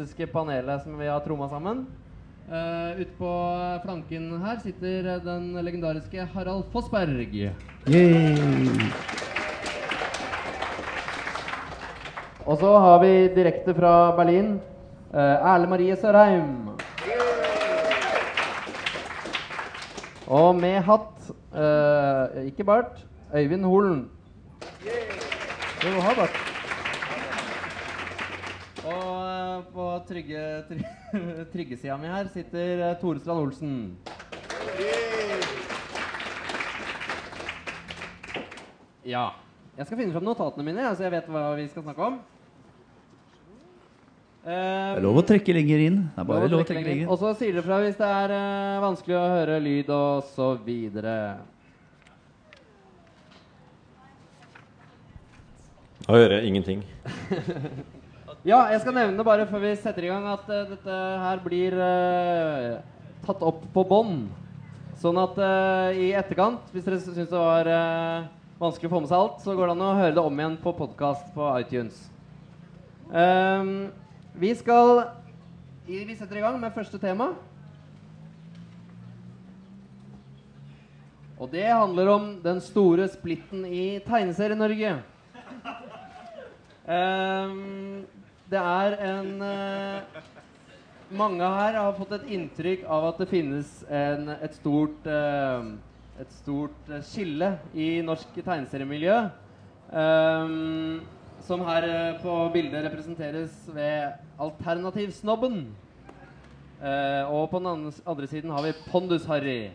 fantastiske panelet som vi har tromma sammen. Uh, Ute på flanken her sitter den legendariske Harald Fossberg. Yay. Og så har vi direkte fra Berlin uh, Erle Marie Sørheim. Og med hatt, uh, ikke bart, Øyvind Holen. Jo, har bart. Og uh, på trygge, trygge, tryggesida mi her sitter uh, Tore Strand Olsen. Ja. Jeg skal finne fram notatene mine, ja, så jeg vet hva vi skal snakke om. Det er lov å trekke lenger inn. Det er bare lov å trekke lenger inn. Og så sier dere fra hvis det er uh, vanskelig å høre lyd og så videre. Da hører jeg ingenting. Ja, jeg skal nevne bare før vi setter i gang at uh, dette her blir uh, tatt opp på bånd. Sånn at uh, i etterkant, hvis dere syns det var vanskelig å få med seg alt, så går det an å høre det om igjen på podkast på iTunes. Um, vi skal Vi setter i gang med første tema. Og det handler om den store splitten i Tegneserie-Norge. Ehm, det er en uh, Mange her har fått et inntrykk av at det finnes en, et stort uh, et stort eh, skille i norsk tegneseriemiljø. Um, som her på bildet representeres ved Alternativsnobben. Uh, og på den andre, andre siden har vi Pondus-Harry.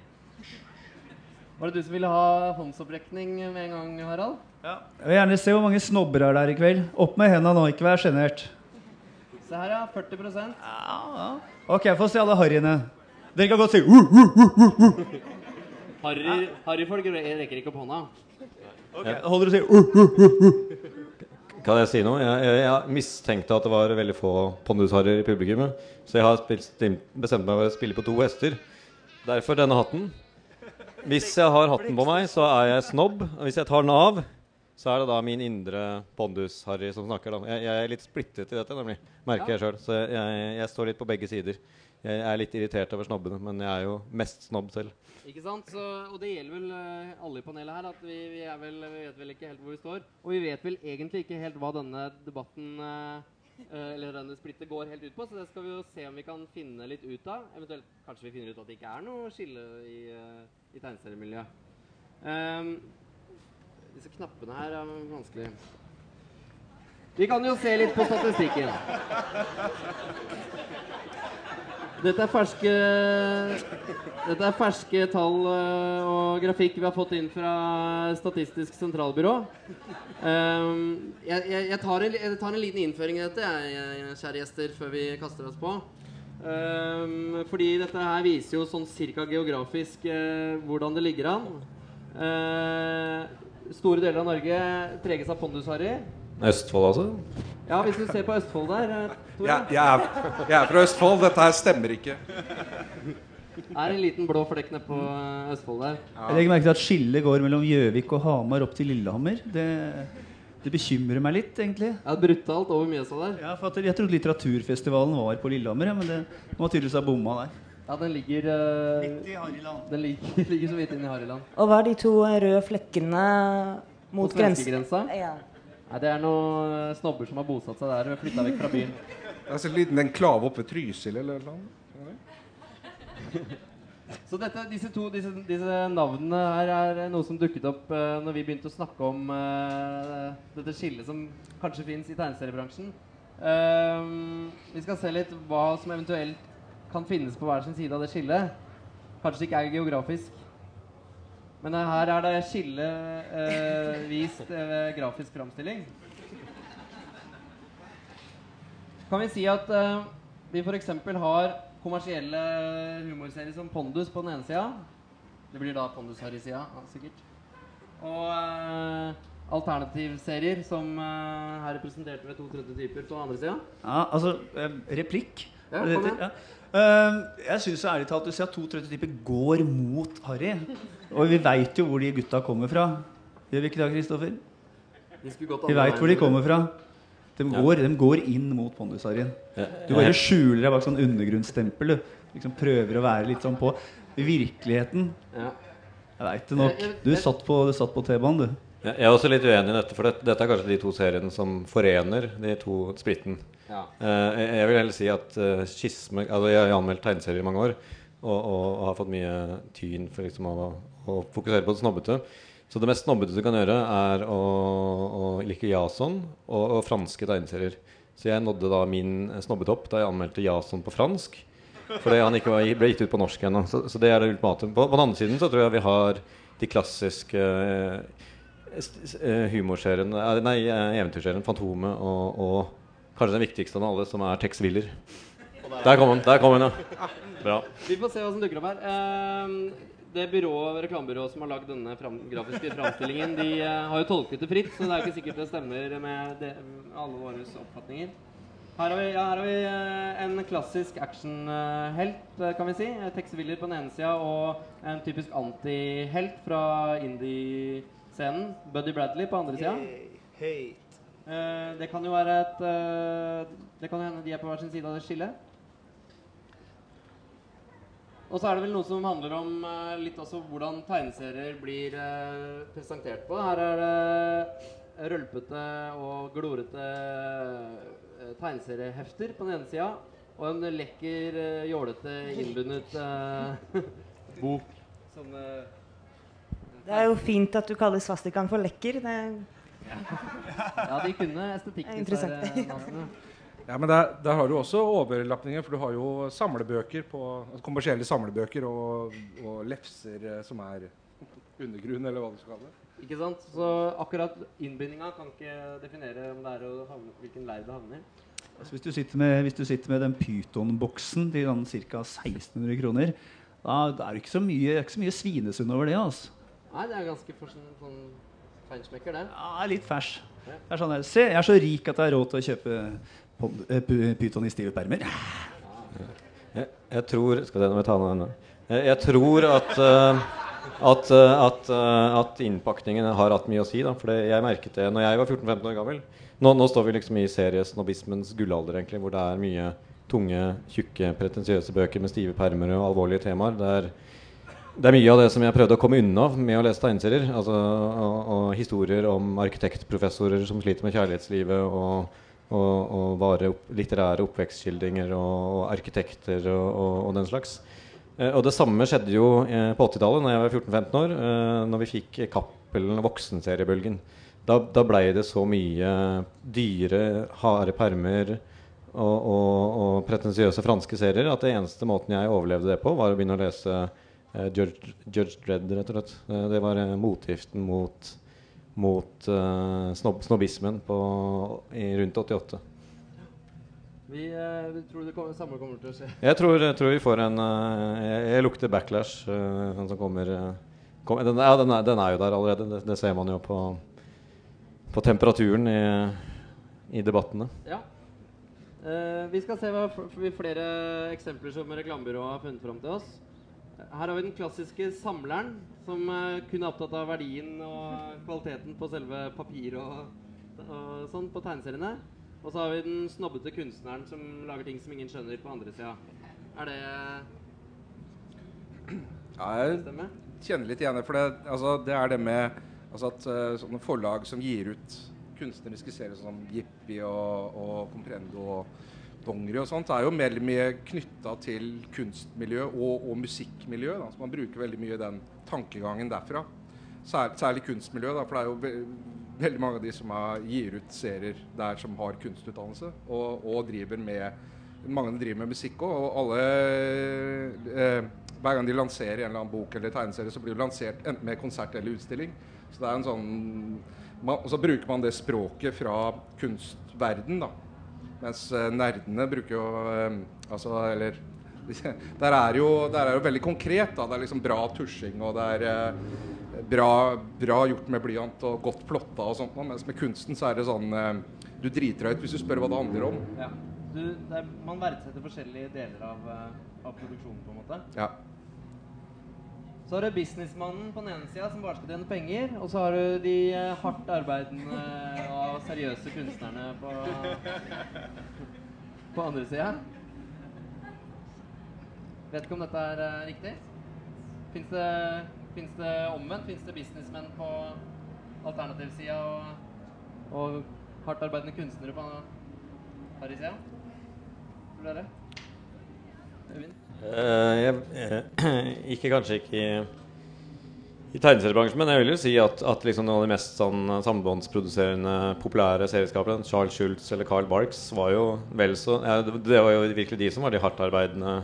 Var det du som ville ha håndsopprekning med en gang, Harald? Jeg vil gjerne se hvor mange snobber er der i kveld. Opp med hendene nå, ikke vær sjenert. Se her, ja. 40 Ok, få se alle harryene. Dere kan godt si uh, uh, uh, uh. Harry, Harryfolk rekker ikke opp hånda. Ok, Da holder du å si uh, uh, uh, uh. Kan jeg si noe? Jeg, jeg, jeg mistenkte at det var veldig få pondusharrer i publikummet. Så jeg har spilt, bestemt meg for å spille på to hester. Derfor denne hatten. Hvis jeg har hatten på meg, så er jeg snobb. Hvis jeg tar den av, så er det da min indre pondus-harry som snakker. Jeg, jeg er litt splittet i dette, nemlig. Merker jeg sjøl. Så jeg, jeg, står litt på begge sider. Jeg er litt irritert over snobbene, men jeg er jo mest snobb selv. Ikke sant? Så, og det gjelder vel eh, alle i panelet her, at vi, vi, er vel, vi vet vel ikke helt hvor vi står. Og vi vet vel egentlig ikke helt hva denne debatten eh, eh, eller denne splittet går helt ut på, så det skal vi jo se om vi kan finne litt ut av. Eventuelt kanskje vi finner ut at det ikke er noe skille i, i tegneseriemiljøet. Ehm, disse knappene her er vanskelig. Vi kan jo se litt på statistikken. Dette er ferske Dette er ferske tall eh, og grafikk vi har fått inn fra Statistisk sentralbyrå. Ehm, jeg, jeg, jeg, tar en, jeg tar en liten innføring i dette, kjære gjester, før vi kaster oss på. Ehm, fordi dette her viser jo sånn cirka geografisk eh, hvordan det ligger an. Eh, store deler av Norge preges av pondusharry. Østfold, altså? Ja, hvis du ser på Østfold der, Ja, Jeg, er, jeg er fra Østfold. Dette her stemmer ikke. Det er en liten blå flekk nede på eh, Østfold der. Jeg legger merke til at skillet går mellom Gjøvik og Hamar opp til Lillehammer. Det, det bekymrer meg litt, egentlig. Ja, brutalt over Mjøsa der. Ja, for at Jeg trodde litteraturfestivalen var på Lillehammer, ja, men det må tydeligvis ha bomma der. Ja, den ligger uh, Midt i Hariland. Den ligger, ligger så vidt inn i Hariland. Og hva er de to røde flekkene mot Mot? Ja. Nei, det er noen eh, snobber som har bosatt seg der og flytta vekk fra byen. Det er så liten enklave oppe ved Trysil eller noe. Så dette, disse to disse, disse navnene her er noe som dukket opp uh, når vi begynte å snakke om uh, dette skillet som kanskje fins i tegneseriebransjen. Uh, vi skal se litt hva som eventuelt kan finnes på hver sin side av det skillet. Kanskje ikke er geografisk. Men eh, her er det skille eh, vist eh, ved grafisk framstilling. Kan vi si at eh, vi f.eks. har kommersielle humorserier som Pondus på den ene sida. Det blir da Pondus her i sida, ja, sikkert. Og eh, alternativserier som eh, her representerte ved to prototyper på den andre sida. Ja, altså eh, Replikk. Ja, kom igjen. Ja. Eh, jeg syns ærlig talt du ser at to typer går mot Harry. Og vi veit jo hvor de gutta kommer fra. Gjør vi ikke det, Kristoffer? De skulle gått Vi veit hvor de kommer fra. De går, de går inn mot Pondusharryen. Du bare skjuler deg bak sånn undergrunnsstempel. Du liksom prøver å være litt sånn på. Virkeligheten Jeg veit det nok. Du satt på, du satt på T-banen, du. Jeg jeg er også litt uenig i dette, for dette, dette er kanskje de to seriene som forener de to splitten. Ja. Uh, jeg- vil heller si at uh, skisme Altså, jeg har anmeldt tegneserier i mange år og, og, og har fått mye tyn for liksom å, å fokusere på det snobbete. Så det mest snobbete du kan gjøre, er å, å like Jason og, og franske tegneserier. Så jeg nådde da min snobbetopp da jeg anmeldte Jason på fransk. Fordi han ikke var, ble gitt ut på norsk ennå. Så, så det er det ultimate. På, på den andre siden så tror jeg vi har de klassiske uh, eh, Nei, eventyrserien Fantomet og, og kanskje den viktigste av alle, som er Tex Willer. Der kom hun, der kom hun, ja. Bra. Vi får se hva som dukker opp her. Ehm, det byrået, reklamebyrået som har lagd denne fram, grafiske framstillingen, de eh, har jo tolket det fritt, så det er jo ikke sikkert det stemmer med det, alle våre oppfatninger. Her har vi, ja, her har vi eh, en klassisk actionhelt, eh, kan vi si. Eh, Tex Willer på den ene sida og en typisk antihelt fra indie-scenen. Buddy Bradley på andre sida. Eh, det kan jo være et eh, Det kan hende de er på hver sin side av det skillet. Og så er det vel noe som handler om eh, litt også hvordan tegneserier blir eh, presentert på. Her er det rølpete og glorete eh, tegneseriehefter på den ene sida. Og en lekker, eh, jålete, innbundet eh, bok som eh, Det er jo fint at du kaller svastikaen for lekker. Det, Ja, de kunne estetikken. Der, eh, ja. Men der, der har du også overlapninger, for du har jo samlebøker på altså kommersielle samlebøker og, og lefser eh, som er undergrunn, eller hva du skal kalle det. Ikke sant? Så akkurat innbindinga kan ikke definere om det er å havne, hvilken leir det havner. Altså, hvis, du sitter med, hvis du sitter med den pytonboksen til sånn ca. 1600 kroner, da, det er det ikke så mye, ikke så mye svinesund over det. altså. Nei, det er ganske for sånn, sånn feinschmecker, det. Ja, litt fæsj. Det er sånn der, Se, jeg er så rik at jeg har råd til å kjøpe eh, Pyton i stive permer. Jeg, jeg tror Skal vi se, nå jeg ta ned. Jeg, jeg tror at uh, at, uh, at, uh, at innpakningen har hatt mye å si. Da, for det, jeg merket det når jeg var 14-15 år gammel. Nå, nå står vi liksom i seriesnobismens gullalder, egentlig, hvor det er mye tunge, tjukke, pretensiøse bøker med stive permer og alvorlige temaer. Det er, det er mye av det som jeg prøvde å komme unna med å lese tegneserier. Altså, og, og historier om arkitektprofessorer som sliter med kjærlighetslivet. og og, og vare opp, litterære oppvekstskildringer og, arkitekter og, den slags. Eh, og det samme skjedde jo eh, på 80-tallet, da jeg var 14-15 år, eh, når vi fikk Cappelen voksenseriebølgen. Da, da blei det så mye dyre, harde permer og, og, pretensiøse franske serier at det eneste måten jeg overlevde det på, var å begynne å lese Judge, Judge Dredd, rett og slett. Eh, det var eh, motgiften mot mot eh, snobb, snobbismen på, i rundt 88. Vi, eh, vi tror det kommer, samme kommer til å skje. Jeg tror, jeg tror vi får en eh, jeg, jeg lukter backlash. eh, den som kommer, eh, kom, den, ja, den, er, den er jo der allerede. Det, det ser man jo på, på temperaturen i, i debattene. Ja. Eh, vi skal se hva flere eksempler som reklamebyrået har funnet fram til oss. Her har vi den klassiske samleren, som eh, kun er opptatt av verdien og kvaliteten på selve papir og, og sånn på tegneseriene. Og så har vi den snobbete kunstneren som lager ting som ingen skjønner på andre sida. Er det Ja, jeg kjenner litt igjen det, for det, altså, det er det med altså at eh, sånne forlag som gir ut kunstneriske serier som Jippi og, og Comprendo og Dongeri og sånt, er jo mer eller mye knytta til kunstmiljø og, og musikkmiljø. Da. Så man bruker veldig mye den tankegangen derfra. Særlig, særlig kunstmiljø, da, for det er jo ve veldig mange av de som er, gir ut serier der som har kunstutdannelse, og, og driver med mange driver med musikk òg, og alle eh, Hver gang de lanserer en eller annen bok eller tegneserie, så blir det lansert enten med konsert eller utstilling. Så det er en sånn man, Og så bruker man det språket fra kunstverden, da. Mens eh, nerdene bruker jo eh, Altså, eller der er, jo, der er jo veldig konkret. da Det er liksom bra tusjing, og det er eh, bra, bra gjort med blyant og godt plotta og sånt. Mens med kunsten så er det sånn Du driter deg ut hvis du spør hva det handler om. Ja. Du, det er, man verdsetter forskjellige deler av, av produksjonen, på en måte. Ja. Så har du businessmannen på den ene sida som bare skal tjene penger. Og så har du de eh, hardt arbeidende og seriøse kunstnerne på, på andre sida. Vet ikke om dette er eh, riktig. Fins det, finnes det omvendt? Fins det businessmenn på alternativsida og, og hardtarbeidende kunstnere på harrysida? Tror dere? Øyvind? Eh, jeg, eh, ikke kanskje ikke i, i tegneseriebransjen, men jeg vil jo si at, at liksom noen av de mest sånn, sambåndsproduserende populære serieskaperne, Charles Schultz eller Carl Barks, var jo vel så ja, det- var jo virkelig de som var de hardtarbeidende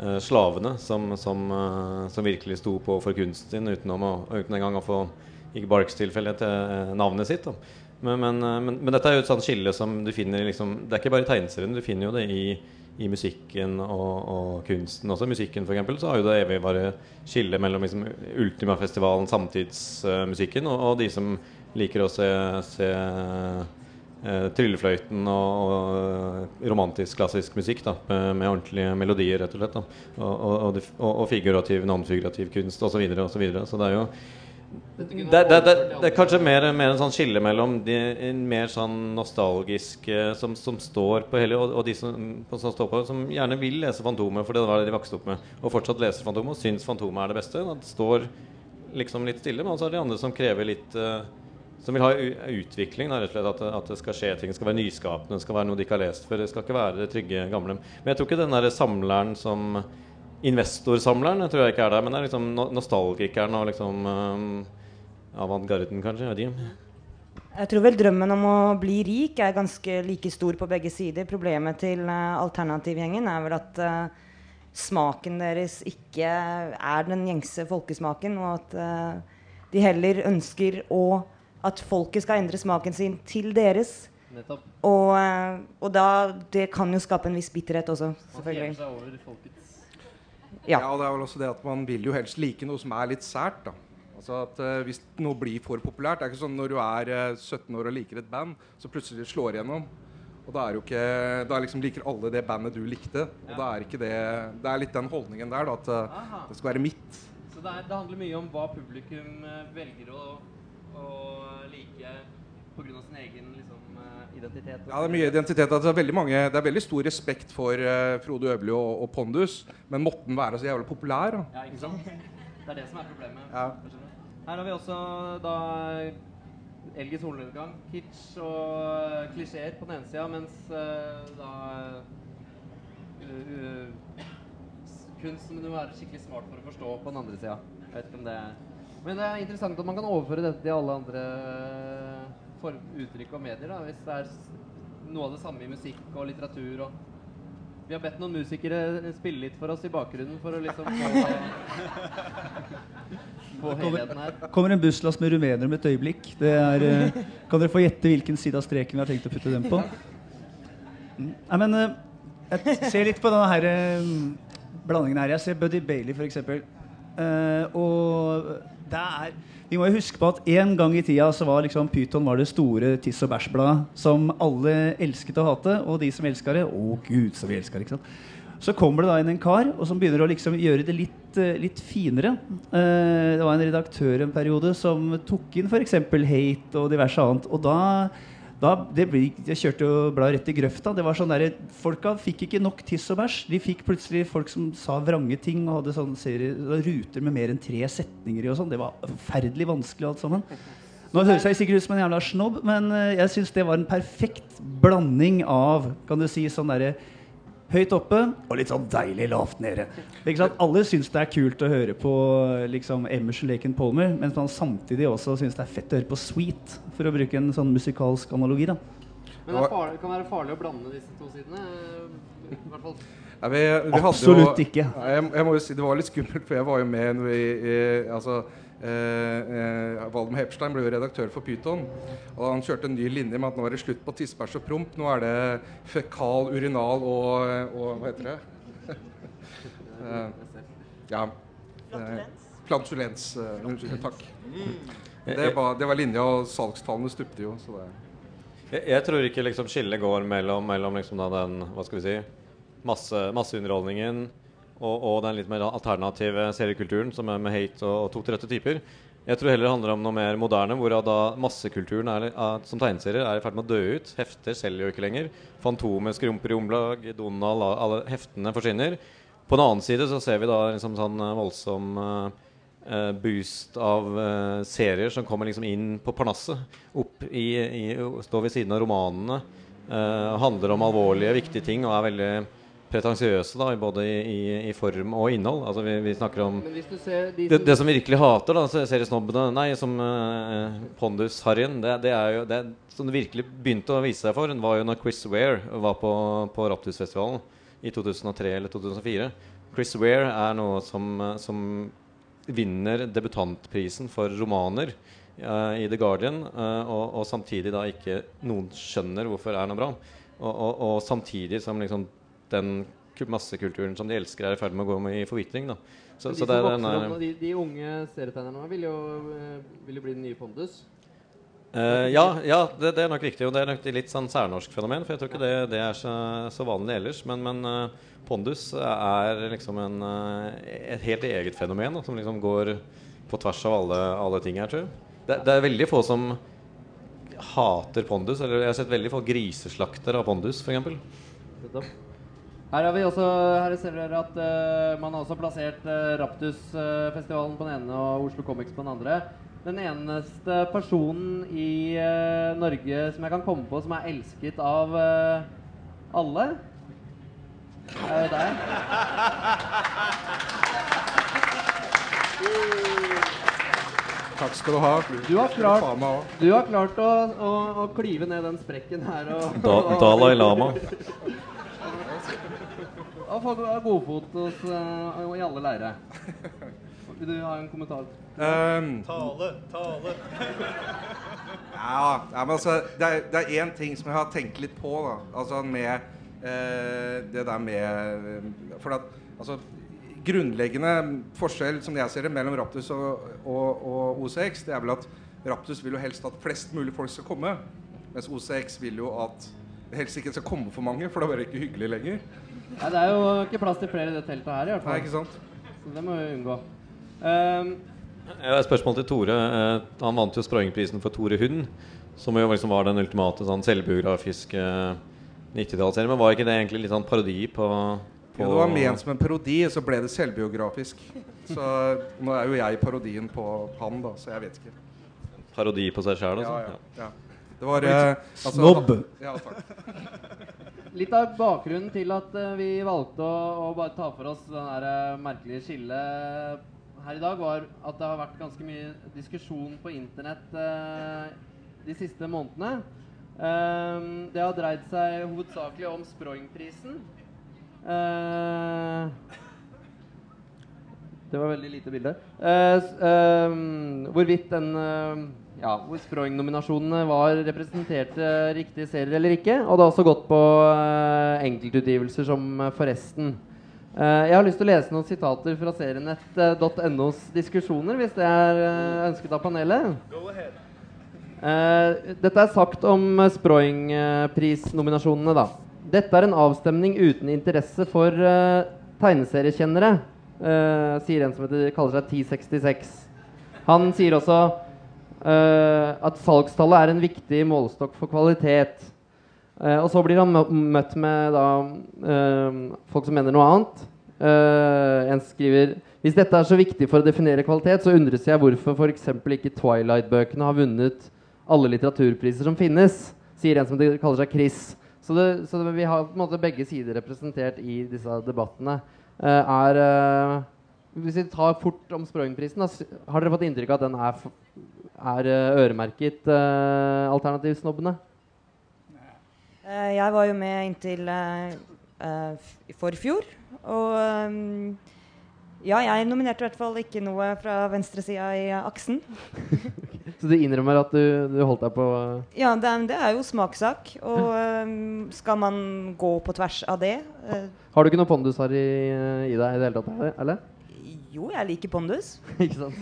eh, slavene som, som, eh, som virkelig sto på for kunsten sin, utenom å, uten engang å få ikke Barks tilfelle til eh, navnet sitt. Men, men, eh, men, men dette er jo et sånt skille som du finner liksom, Det er ikke bare i tegneseriene, du finner jo det i, i musikken og, og kunsten. Også musikken, eksempel, så har jo det evigvarige skille mellom liksom, Ultimafestivalen, samtidsmusikken, og, og de som liker å se, se uh, tryllefløyten og, og romantisk, klassisk musikk da, med, med ordentlige melodier, rett og slett. Da. Og, og, og, og, figurativ, non-figurativ kunst osv. Så, og så, videre. så det er jo det, det, det, det er kanskje mer, mer en sånn skille mellom de mer sånn nostalgiske som, som står på hele, og, og de som, på, som står på, som gjerne vil lese Fantomet, for det var det de vokste opp med, og fortsatt leser Fantomet og syns Fantomet er det beste. Det står liksom litt stille, men så er det de andre som krever litt uh, Som vil ha utvikling, da, rett og slett. At, at det skal skje ting. Det skal være nyskapende, det skal være noe de ikke har lest før. Det skal ikke være det trygge, gamle. Men jeg tror ikke den der samleren som Investorsamleren tror jeg ikke er der, men det er liksom nostalgikeren og liksom um, avantgarden, kanskje. Jeg vet ikke. Jeg tror vel drømmen om å bli rik er ganske like stor på begge sider. Problemet til uh, alternativgjengen er vel at uh, smaken deres ikke er den gjengse folkesmaken, og at uh, de heller ønsker å, at folket skal endre smaken sin til deres. Nettopp. Og, og da, det kan jo skape en viss bitterhet også, selvfølgelig. Man seg over folkets Ja. Ja, og det er vel også det at man vil jo helst like noe som er litt sært. da. Altså at uh, Hvis noe blir for populært Det er ikke sånn når du er uh, 17 år og liker et band, så plutselig slår igjennom. Og da er jo ikke Da liksom liker alle det bandet du likte. Og da er ikke det Det er litt den holdningen der, da. At uh, det skal være mitt. Så det, er, det handler mye om hva publikum eh, velger å, å like pga. sin egen eh, identitet. Ja, det er mye identitet. Altså, det, er veldig mange, det er veldig stor respekt for uh, Frode Øverli og, og Pondus, men måtte den være så jævlig populær? Da? Ja, ikke sant? Det er det som er problemet. Ja. Her har vi også da Elgi solnedgang, kitsch og klisjeer på den ene sida, mens uh, da uh, kunst som du må være skikkelig smart for å forstå på den andre sida. Jeg vet ikke om det er Men det er interessant at man kan overføre dette til alle andre form, uttrykk og medier. da, Hvis det er noe av det samme i musikk og litteratur og Vi har bedt noen musikere spille litt for oss i bakgrunnen for å liksom få, få helheten her. kommer en busslass med rumenere om et øyeblikk. Det er, eh, kan dere få gjette hvilken side av streken vi har tenkt å putte dem på? Mm. Nei, men eh, jeg ser litt på denne her, eh, blandingen her. Jeg ser Buddy Bailey, f.eks. Uh, og det Vi må jo huske på at en gang i tida så var liksom Pyton var det store tiss- og bæsjbladet som alle elsket å hate. Og de som elska det Å, gud, så vi elska det. ikke sant? Så kommer det da inn en kar og som begynner å liksom gjøre det litt, eh, litt finere. Eh, det var en redaktør en periode som tok inn f.eks. hate og diverse annet. Og da, da det Jeg kjørte jo bladet rett i grøfta. Det var sånn der, Folka fikk ikke nok tiss og bæsj. De fikk plutselig folk som sa vrange ting og hadde sånne serier, ruter med mer enn tre setninger i og sånn. Det var forferdelig vanskelig alt sammen. Nå høres jeg sikkert ut som en jævla snobb, men eh, jeg syns det var en perfekt blanding av kan du si, sånn derre høyt oppe og litt sånn deilig lavt nede. Ikke sant? Alle syns det er kult å høre på liksom, Emerson Laken Palmer, mens man samtidig også syns det er fett å høre på Sweet, for å bruke en sånn musikalsk analogi. da. Men det er farlig, kan være farlig å blande disse to sidene. eh, I hvert fall Ja, vi, vi hadde Absolutt jo, ikke. Jeg, jeg må jo si Det var litt skummelt, for jeg var jo med når vi, i, altså, eh, eh, Valdemar Hepstein ble jo redaktør for Pyton. Og han kjørte en ny linje med at nå er det slutt på tissebæsj og promp. Nå er det fekal, urinal og, og Hva heter det? Eh, ja. Eh, Flatulens. Unnskyld. Takk. Det var, det var linja, og salgstallene stupte jo. Så det Jeg, jeg tror ikke liksom skillet går mellom, mellom liksom da den hva skal vi si, masse, masseunderholdningen og, og den litt mer alternative seriekulturen som er med hate og, og to til typer. Jeg tror heller det handler om noe mer moderne, hvor da massekulturen er, som tegneserier er i ferd med å dø ut. Hefter selger jo ikke lenger. Fantomet skrumper i omlag, Donald, alle heftene forsvinner. På den annen side så ser vi da liksom sånn eh, voldsom uh, boost av serier som kommer liksom inn på parnasset. Opp i, i, Står ved siden av romanene. Handler om alvorlige, viktige ting og er veldig pretensiøse da, både i, i, form og innhold. Altså vi, vi snakker om de det, det, som virkelig hater, da, seriesnobbene Nei, som uh, Pondus-harryen, det, det, er jo det som det virkelig begynte å vise seg for, var jo når Chris Ware var på, på Raptusfestivalen i 2003 eller 2004. Chris Ware er noe som, som vinner debutantprisen for romaner uh, i The Guardian, uh, og, og, samtidig da ikke noen skjønner hvorfor er noe bra. Og, og, og samtidig som liksom den massekulturen som de elsker, er i ferd med å gå med i forvitring. Da. Så, de, så er, opp, de, de, unge serietegnerne vil jo, eh, vil jo bli den nye Pondus? Uh, ja, ja det, det, er nok riktig. Og det er nok litt sånn særnorsk fenomen. For jeg tror ikke det, det er så, så, vanlig ellers. Men, men uh, Pondus er liksom en, et helt eget fenomen da, som liksom går på tvers av alle, alle ting her, tror jeg. Det, det, er veldig få som hater Pondus. Eller jeg har sett veldig få griseslakter av Pondus, f.eks. Her har vi også her ser dere at uh, man har også plassert uh, Raptusfestivalen på den ene og Oslo Comics på den andre. Den eneste personen i uh, Norge som jeg kan komme på som er elsket av alle, er jo deg. Takk skal du ha. Du har klart, du har klart å, å, å, klyve ned den sprekken her. Og, da, Dalai Lama. Ja, folk har godfot hos, uh, i alle leire. Vil du ha en kommentar? Um, tale, tale. ja, ja, men altså Det er én ting som jeg har tenkt litt på, da. Altså med uh, det der med For at altså Grunnleggende forskjell som jeg ser det mellom Raptus og, og, og OCX, det er vel at Raptus vil jo helst at flest mulig folk skal komme. Mens OCX vil jo at helst ikke skal komme for mange, for da blir det ikke hyggelig lenger. Nei, Det er jo ikke plass til flere i det teltet her. i hvert fall. Nei, ikke sant? Så det må vi unngå. Um, jeg har et spørsmål til Tore. Uh, han vant jo Sprøytingprisen for Tore Hund, som jo liksom var den ultimate sånn, selvbiografiske 90-tallsserien. Men var ikke det egentlig litt sånn parodi på, på Jo, det var ment som en parodi, så ble det selvbiografisk. Så nå er jo jeg parodien på han, da, så jeg vet ikke. Parodi på seg sjæl, altså? Ja, ja, ja. Det var eh, altså, Snobb! Ja, takk litt av bakgrunnen til at uh, vi valgte å, å, bare ta for oss det uh, merkelige skillet her i dag, var at det har vært ganske mye diskusjon på internett uh, de siste månedene. Ehm, det har dreid seg hovedsakelig om Sproingprisen. det var veldig lite bilde. Ehm, hvorvidt den ja, hvor Sproing-nominasjonene var representerte riktige serier eller ikke. Og det har også gått på uh, enkeltutgivelser som uh, Forresten. Uh, jeg har lyst til å lese noen sitater fra serienett.nos diskusjoner, hvis det er ønsket av panelet. dette er sagt om Sproing-prisnominasjonene, da. Dette er en avstemning uten interesse for tegneseriekjennere, sier en som heter, kaller seg 1066. Han sier også Uh, at salgstallet er en viktig målestokk for kvalitet. Uh, og så blir han møtt med da, uh, folk som mener noe annet. en skriver hvis dette er så viktig for å definere kvalitet, så undres jeg hvorfor f.eks. ikke Twilight-bøkene har vunnet alle litteraturpriser som finnes, sier en som kaller seg Chris. Så, det, så det, vi har på en måte begge sider representert i disse debattene. er Hvis vi tar fort om Sproingprisen, har dere fått inntrykk av at den er er eh, øremerket uh, alternativsnobbene? Uh, jeg var jo med inntil uh, forfjor. Og ja, jeg nominerte i hvert fall ikke noe fra venstresida i aksen. Så du innrømmer at du, du holdt deg på Ja, det det er jo smakssak. Og um, skal man gå på tvers av det Har du ikke noe pondusharry i, i deg i det hele tatt? eller? Jo, jeg liker pondus. ikke sant?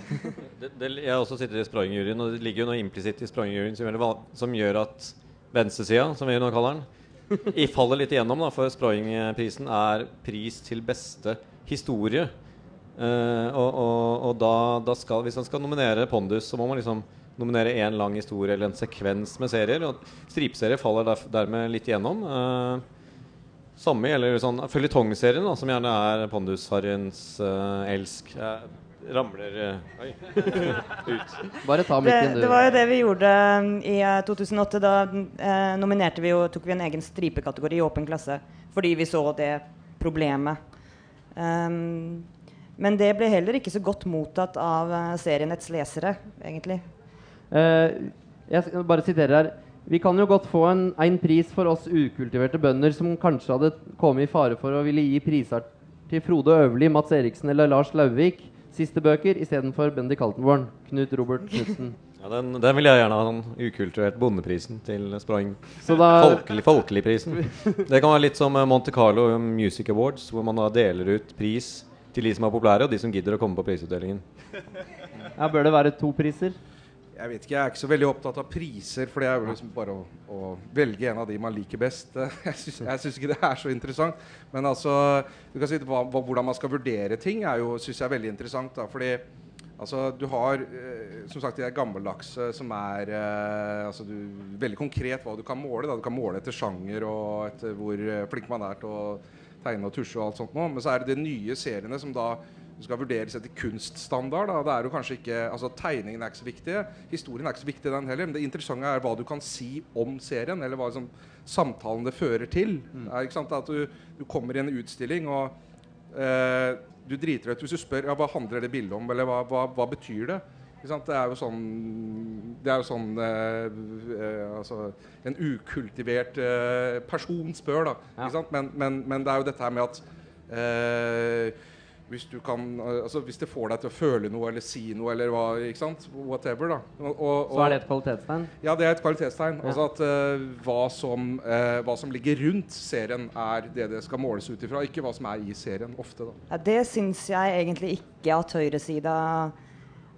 det, det, jeg har også sittet i Sprang-juryen, og det ligger jo noe implisitt i Sprang-juryen som, som, gjør at venstresida, som vi nå kaller den, i faller litt igjennom. Da, for Sprang-prisen er pris til beste historie. Uh, og og, og da, da skal, hvis man skal nominere Pondus, så må man liksom nominere én lang historie eller en sekvens med serier. Og stripeserier faller der, dermed litt igjennom. Eh, samme gjelder sånn føljetongserien, som gjerne er Pondus-harryens eh, elsk. Jeg ramler uh, Oi. ut. Bare ta Det, mikken, du. det var jo det vi gjorde um, i uh, 2008. Da eh, nominerte vi jo, tok vi en egen stripekategori i åpen klasse fordi vi så det problemet. Um, men det ble heller ikke så godt mottatt av eh, serienets lesere, egentlig. Eh, jeg skal bare sitere her. Vi kan jo godt få en, en pris for oss ukultiverte bønder som kanskje hadde kommet i fare for å ville gi priser til Frode Øverli, Mats Eriksen eller Lars Lauvik siste bøker istedenfor Bendik Altenborn. Knut Robert Knutsen. Ja, den, den vil jeg gjerne ha, den ukulturert bondeprisen til Sprang. Folkelig, Folkeligprisen. Det kan være litt som eh, Monte Carlo Music Awards, hvor man da deler ut pris til de som er populære, og de som gidder å komme på prisutdelingen. ja, bør det være to priser. Jeg vet ikke, jeg er ikke så veldig opptatt av priser, for det er liksom bare å, å velge en av de man liker best. Jeg syns, ikke det er så interessant. Men altså, du kan si hva, hvordan man skal vurdere ting, er jo, synes jeg er veldig interessant. Da, fordi altså, du har eh, som sagt de der gammeldagse som er eh, altså, du, veldig konkret hva du kan måle. Da. Du kan måle etter sjanger og etter hvor eh, flink man er til å tegne og tusje og alt sånt noe. Men så er det de nye seriene som da du skal vurderes etter kunststandard. Da. Det er jo kanskje ikke, altså Tegningen er ikke så viktig. Historien er ikke så viktig, den heller. Men det interessante er hva du kan si om serien, eller hva liksom, samtalen det fører til. Mm. er At du, du kommer i en utstilling, og eh, du driter deg ut hvis du spør ja, hva handler det bildet om, eller hva, hva, hva betyr det? Det er jo sånn, det er jo sånn eh, eh, altså, En ukultivert eh, person spør, da. Ja. Men, men, men det er jo dette her med at eh, hvis, du kan, eh, altså, hvis det får deg til å føle noe eller si noe eller hva, ikke sant? whatever, da. Og, og, Så er det et kvalitetstegn. ja, det er et kvalitetstegn. Ja. Altså at uh, hva, som, uh, hva som ligger rundt serien, er det det skal måles ut ifra, ikke hva som er i serien. Ofte, da. Ja, det syns jeg egentlig ikke at høyresida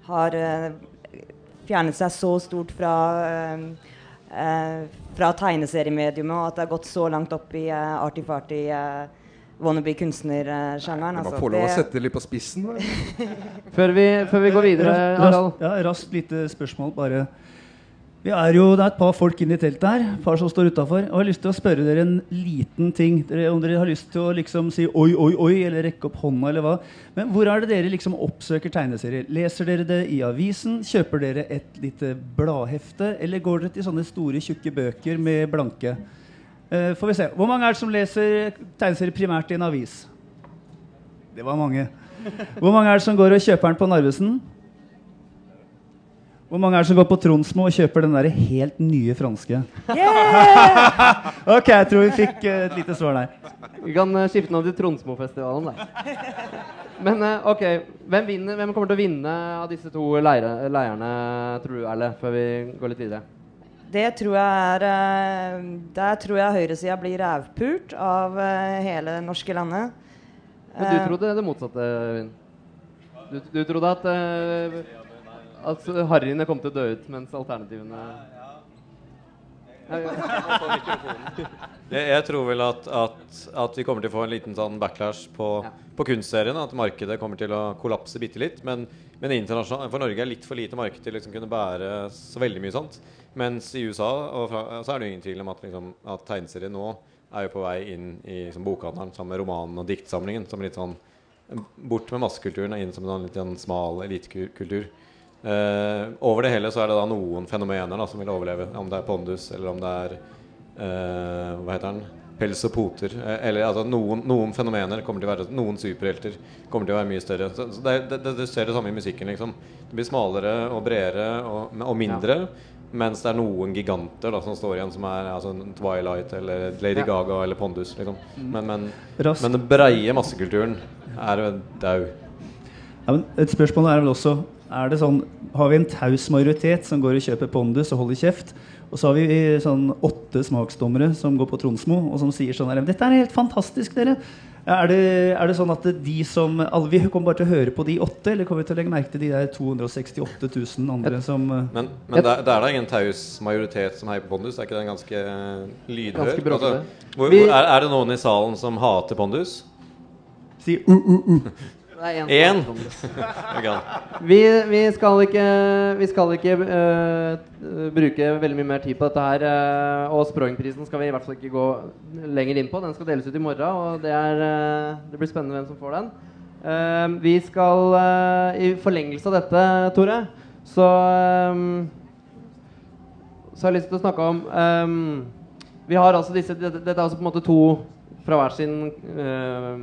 har uh, fjernet seg så stort fra fra tegneseriemediumet, og at det har gått så langt opp i uh, arty-farty uh, wannabe kunstnersjangeren. Man altså. får lov å sette det litt på spissen. Før vi, før vi går videre, Harald. Ja, raskt lite spørsmål, bare. Vi er jo, Det er et par folk inne i teltet her, par som står utenfor, Og jeg har lyst til å spørre dere en liten ting. Dere, om dere har lyst til å liksom si oi, oi, oi, eller rekke opp hånda, eller hva. Men hvor er det dere liksom oppsøker tegneserier? Leser dere det i avisen? Kjøper dere et lite bladhefte? Eller går dere til sånne store, tjukke bøker med blanke? Eh, får vi se. Hvor mange er det som leser tegneserier primært i en avis? Det var mange. Hvor mange er det som går og kjøper den på Narvesen? Hvor mange er det som går på Tronsmo og kjøper den der helt nye franske? ok, jeg tror vi fikk uh, et lite svar der. Vi kan uh, skifte navn til Tronsmofestivalen, da. Men uh, ok, hvem, vinner, hvem kommer til å vinne av disse to leire, leirene, tror du, Erle? Før vi går litt videre. Det tror jeg er eh, Der tror jeg høyresida blir rævpult av eh, hele det norske landet. Men du Eh, trodde det motsatte, Øyvind. Du, du trodde at at harryene kom til å dø ut, mens alternativene. Jeg, jeg tror vel at, at, at vi kommer til å få en liten sånn backlash på, Ja. på kunstseriene. At markedet kommer til å kollapse bitte litt. Men, men internasjonalt, for Norge er litt for lite marked til å liksom kunne bære så veldig mye sånt. Mens i USA fra, så er det jo ingen tvil om at, liksom, at tegneserier nå er jo på vei inn i liksom, bokhandelen sammen med romanen og diktsamlingen. Som litt sånn bort med massekulturen og inn som en sånn litt sånn smal elitekultur. Eh, over det hele så er det da noen fenomener da, som vil overleve. Om det er pondus, eller om det er eh, Hva heter den? Pels og poter. Eh, eller altså noen, noen fenomener kommer til å være Noen superhelter kommer til å være mye større. Så, så det, det, det, det, ser det samme i musikken. liksom Det blir smalere og bredere og, og mindre. Mens det er noen giganter da som står igjen, som er altså, Twilight eller Lady Ja. Gaga eller Pondus. Liksom. Men, men, men den breie massekulturen er jo dau. Ja, et spørsmål er vel også er det sånn, Har vi en taus majoritet som går og kjøper Pondus og holder kjeft? Og så har vi sånn åtte smaksdommere som går på Tronsmo og som sier sånn her, Dette er helt fantastisk, dere! Er det, er det sånn at de som alle, Vi kommer bare til å høre på de åtte, eller kommer vi til å legge merke til de der 268 000 andre som eh, Men, men det, er- det er da ingen taus majoritet som heier på Pondus? Er ikke den ganske eh, lydhør? Ganske. Altså, hvor, hvor, er, er det noen i salen som hater Pondus? Si uh, uh, uh? Det er Én? Vi, vi skal ikke, vi skal ikke uh, bruke veldig mye mer tid på dette her. Uh, og Sproingprisen skal vi i hvert fall ikke gå lenger inn på. Den skal deles ut i morgen, og det, er, uh, det blir spennende hvem som får den. Vi skal I forlengelse av dette, Tore, så um, Så har jeg lyst til å snakke om um, Vi har altså disse Dette, dette er altså på en måte to fra hver sin eh,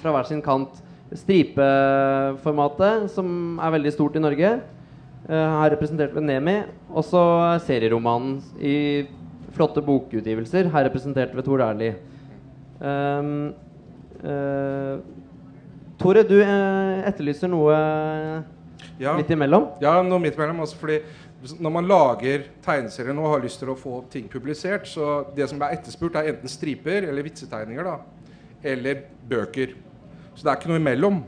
Fra hver sin kant stripeformatet, som er veldig stort i Norge. eh, her representert ved Nemi. Og så serieromanen i flotte bokutgivelser, her representert ved Tor Erli. Um, uh, Tore, du uh, etterlyser noe Ja. midt imellom. Ja, noe midt imellom. Altså fordi når man lager tegneserier nå og har lyst til å få ting publisert, så det som er etterspurt, er enten striper eller vitsetegninger, da. Eller bøker. Så det er ikke noe imellom.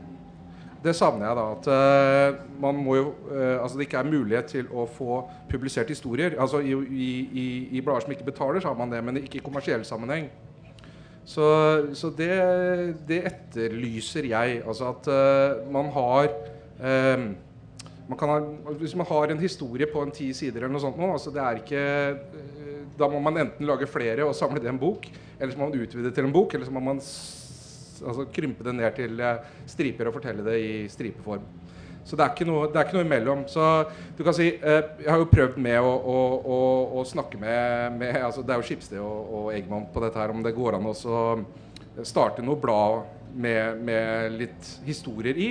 Det savner jeg, da. At eh, man må jo eh, Altså det ikke er mulighet til å få publisert historier. Altså i, i, i, blader som ikke betaler, så har man det, men ikke i kommersiell sammenheng. Så, så det, det etterlyser jeg. Altså at eh, man har um, man ha, hvis man har en historie på en ti sider, eller noe sånt nå, altså ikke, da må man enten lage flere og samle det i en bok, eller så må man utvide til en bok, eller så må man altså, krympe det ned til eh, striper og fortelle det i stripeform. Så det er ikke noe, det er ikke noe imellom. Så du kan si eh, Jeg har jo prøvd med å, å, å, å snakke med, med altså Det er jo Skipsted og, og Eggman på dette her, om det går an å starte noe blad med, med litt historier i.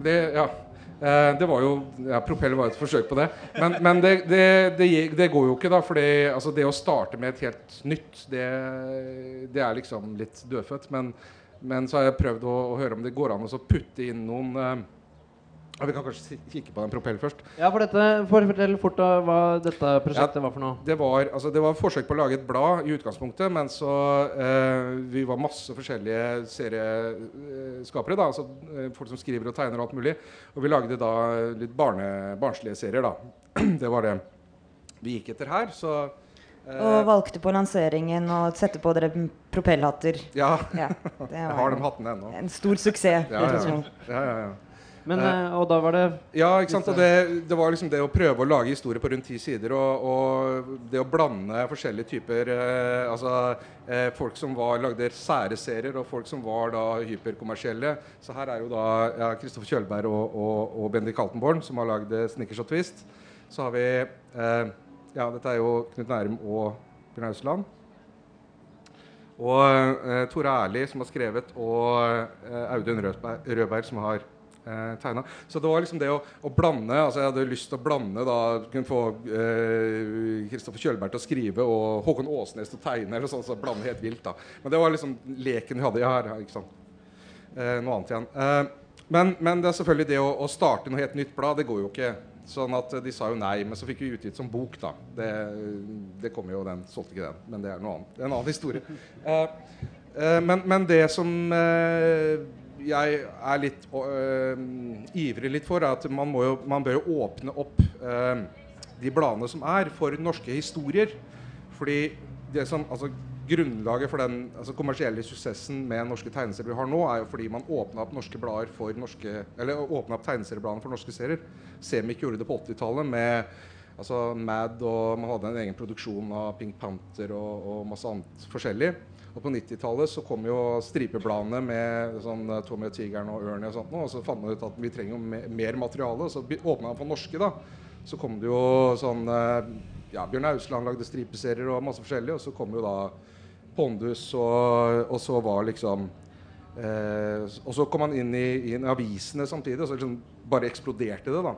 Det, ja, eh, det var jo ja, Propeller var et forsøk på det. Men, men det, det, det, går jo ikke, da. For altså, det å starte med et helt nytt, det er liksom litt dødfødt. Men, men så har jeg prøvd å, å høre om det går an å putte inn noen eh, Vi kan kanskje kikke på den propell først. Ja, for dette, for Fortell fort da, hva dette prosjektet var for noe. Det var, altså, det var forsøk på å lage et blad i utgangspunktet, men så eh, Vi var masse forskjellige serieskapere. da, altså eh, Folk som skriver og tegner og alt mulig. Og vi lagde da litt barne, barnslige serier, da. Det var det vi gikk etter her. Så Og valgte på lanseringen å sette på dere propellhatter. ja, Ja, det jeg har de hattene ennå. en stor suksess. Ja, ja. ja, ja, ja. Men, eh, og da var det Ja, ikke sant? Og det, det var liksom det å prøve å lage historie på rundt ti sider. Og, og det å blande forskjellige typer eh, Altså eh, folk som var, lagde sære serier, og folk som var da hyperkommersielle. Så her er jo da ja, Kristoffer Kjølberg og, og, og Bendik Kaltenborn som har lagd eh, Snickers og Twist. Så har vi eh, Ja, dette er jo Knut Nærum og Bjørn Hausland. Og eh, Tore Erli som har skrevet, og eh, Audun Rødberg, Rødberg som har eh, tegna. Så det var liksom det å, å blande altså Jeg hadde lyst til å blande da Kunne få eh, Kristoffer Kjølberg til å skrive og Håkon Åsnes til å tegne. eller sånn, så blande helt vilt da Men det var liksom leken vi hadde. Her, ikke sant. Eh, noe annet igjen. Eh, men, men det er selvfølgelig det å, å starte noe helt nytt blad, det går jo ikke. Sånn at eh, De sa jo nei, men så fikk vi utgitt som bok. da Det, det kom jo, den solgte ikke den. Men det er noe annet. En annen historie. Eh, eh, men, men det som eh, jeg er litt eh, ivrig litt for, er at man, må jo, man bør jo åpne opp eh, de bladene som er, for norske historier. Fordi det som, altså Grunnlaget for den altså kommersielle suksessen med norske tegneserier vi har nå, er jo fordi man åpna opp norske blader for norske Eller åpna opp tegneseriebladene for norske serier. Semik gjorde det på 80-tallet med altså Mad, og man hadde en egen produksjon av Pink Panther og, og masse annet forskjellig. Og på 90-tallet så kom jo stripebladene med sånn eh, Tommy og Tigeren og Ørnie og sånt og så fant man ut at vi trenger jo mer, mer materiale. Og så åpna man for norske, da. Så kom det jo sånn eh, Ja, Bjørn Ausland lagde stripeserier og masse forskjellig, og så kom jo da Pondus, og, og så var liksom eh, Og så kom han inn i, i avisene samtidig, og så liksom bare eksploderte det. da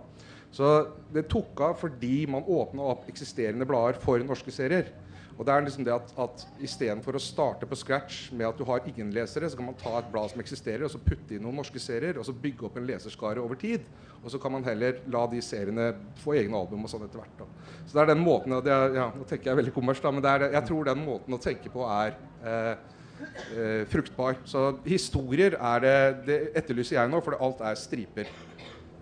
Så det tok av fordi man åpna opp eksisterende blader for norske serier. Og det er liksom det at, at Istedenfor å starte på scratch med at du har ingen lesere, så kan man ta et blad som eksisterer, og så putte inn noen norske serier, og så bygge opp en leserskare over tid. Og så kan man heller la de seriene få egne album og sånn etter hvert. da. Så det er den måten det er, ja, Nå tenker jeg veldig kommers, da, men er, jeg tror den måten å tenke på er eh, eh, fruktbar. Så historier er det, det etterlyser jeg nå, for alt er striper.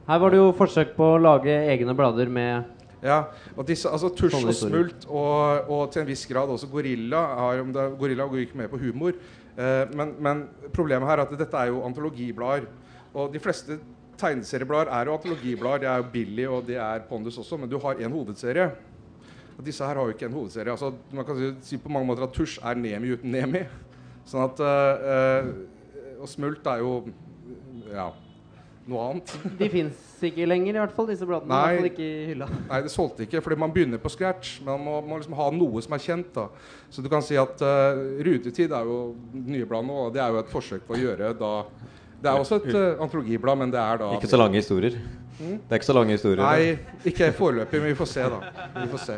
Her var det jo forsøk på å lage egne blader med Ja, og disse, altså Tusj og. Smult og, og til en viss grad også Gorilla har, om det, Gorilla går ikke med på humor. Eh, men, men problemet her er at dette er jo antologiblader. Og de fleste tegneserieblader er jo antologiblader. Det er jo Billy og det er Pondus også, men du har en hovedserie. Og disse her har jo ikke en hovedserie. Altså, man kan si- si på mange måter at Tusj er Nemi uten Nemi. Sånn at øh, øh, Og Smult er jo ja, noe annet. De fins ikke lenger, i hvert fall, disse bladene. Nei. I hvert fall ikke i hylla. Nei, det solgte ikke, fordi man begynner på scratch. Man må, må liksom ha noe som er kjent. da. Så du kan si at uh, Rutetid er jo nye blad nå, og det er jo et forsøk på å gjøre da Det er også et uh, antologiblad, men det er da Ikke så lange historier. Det er ikke så lange historier. Nei, ikke foreløpig, men vi får se, da. Vi får se.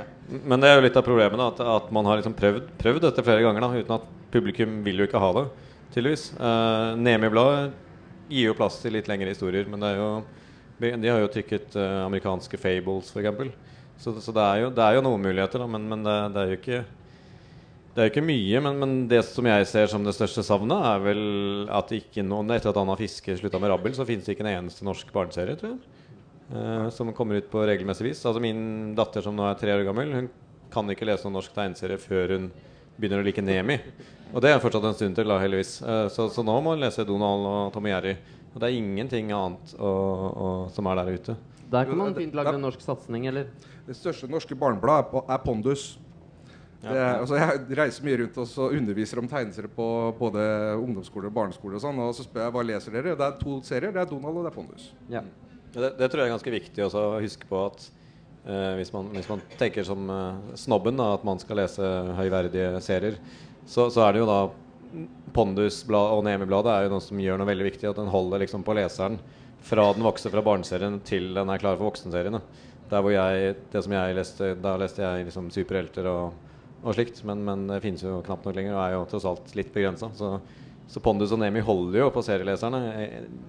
Men det er jo litt av problemet, da, at, at man har liksom prøvd, prøvd dette flere ganger da, uten at publikum vil jo ikke ha det, tydeligvis. Uh, Nemi-bladet gir jo plass til litt lengre historier, men jo, de har jo trykket uh, amerikanske fables, f.eks. Så, så det, er jo, det er jo noen muligheter, da, men, men det, det er jo ikke det er jo ikke mye, men, men det som jeg ser som det største savnet, er vel at ikke noen Etter at Anna Fiske slutta med Rabbel, så finnes det ikke en eneste norsk barneserie, tror jeg. eh, som kommer ut på regelmessig vis. Altså Min datter som nå er tre år gammel, hun kan ikke lese noen norsk tegneserie før hun begynner å like Nemi. Og det er fortsatt en stund til, da, heldigvis. Eh, så, så nå må man lese Donald og Tom og Jerry. Og det er ingenting annet å, å, som er der ute. Der kan man fint lage en norsk satsing, eller? Det største norske barnebladet er, er Pondus. Det er, altså jeg reiser mye rundt og så underviser om tegneserier på både ungdomsskole og barneskole. Og sånn, og så spør jeg hva leser dere. Det er to serier. Det er Donald og det er Pondus. Ja. Det, det tror jeg er ganske viktig også å huske på at eh, hvis, man, hvis man tenker som eh, snobben, da, at man skal lese høyverdige serier, så, så er det jo da Pondus-bladet og Nemi-bladet er jo noe som gjør noe veldig viktig. At den holder liksom på leseren fra den vokser fra barneserien til den er klar for voksenseriene. Der hvor jeg, det som jeg leste, Da leste jeg liksom superhelter og, og slikt, men, men det finnes jo knapt nok lenger og er jo tross alt litt begrensa. Så, så Pondus og Nemi holder jo på serieleserne.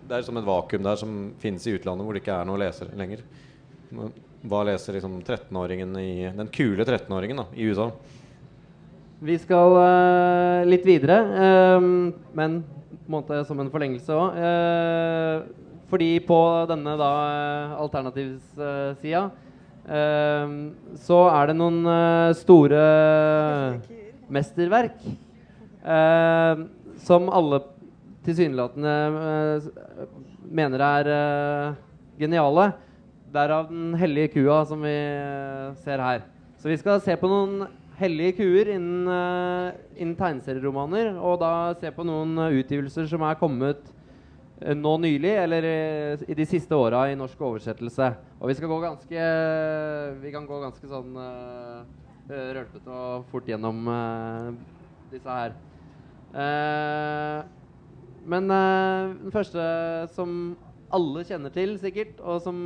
Det er som et vakuum der som finnes i utlandet, hvor det ikke er noe leser lenger. Hva leser liksom 13-åringen i Den kule 13-åringen i USA? Vi skal uh, litt videre, um, men måte som en forlengelse òg. fordi på denne da uh, alternativssida ehm, så er det noen eh, store mesterverk eh, som alle tilsynelatende eh, mener er eh, geniale. Derav den hellige kua som vi eh, ser her. Så vi skal se på noen hellige kuer innen, uh, innen tegneserieromaner, og da se på noen eh, utgivelser som er kommet uh, nå nylig, eller uh, i de siste åra i norsk oversettelse. Og vi skal gå ganske Vi kan gå ganske sånn rølpete og fort gjennom disse her. Men den første som alle kjenner til, sikkert, og som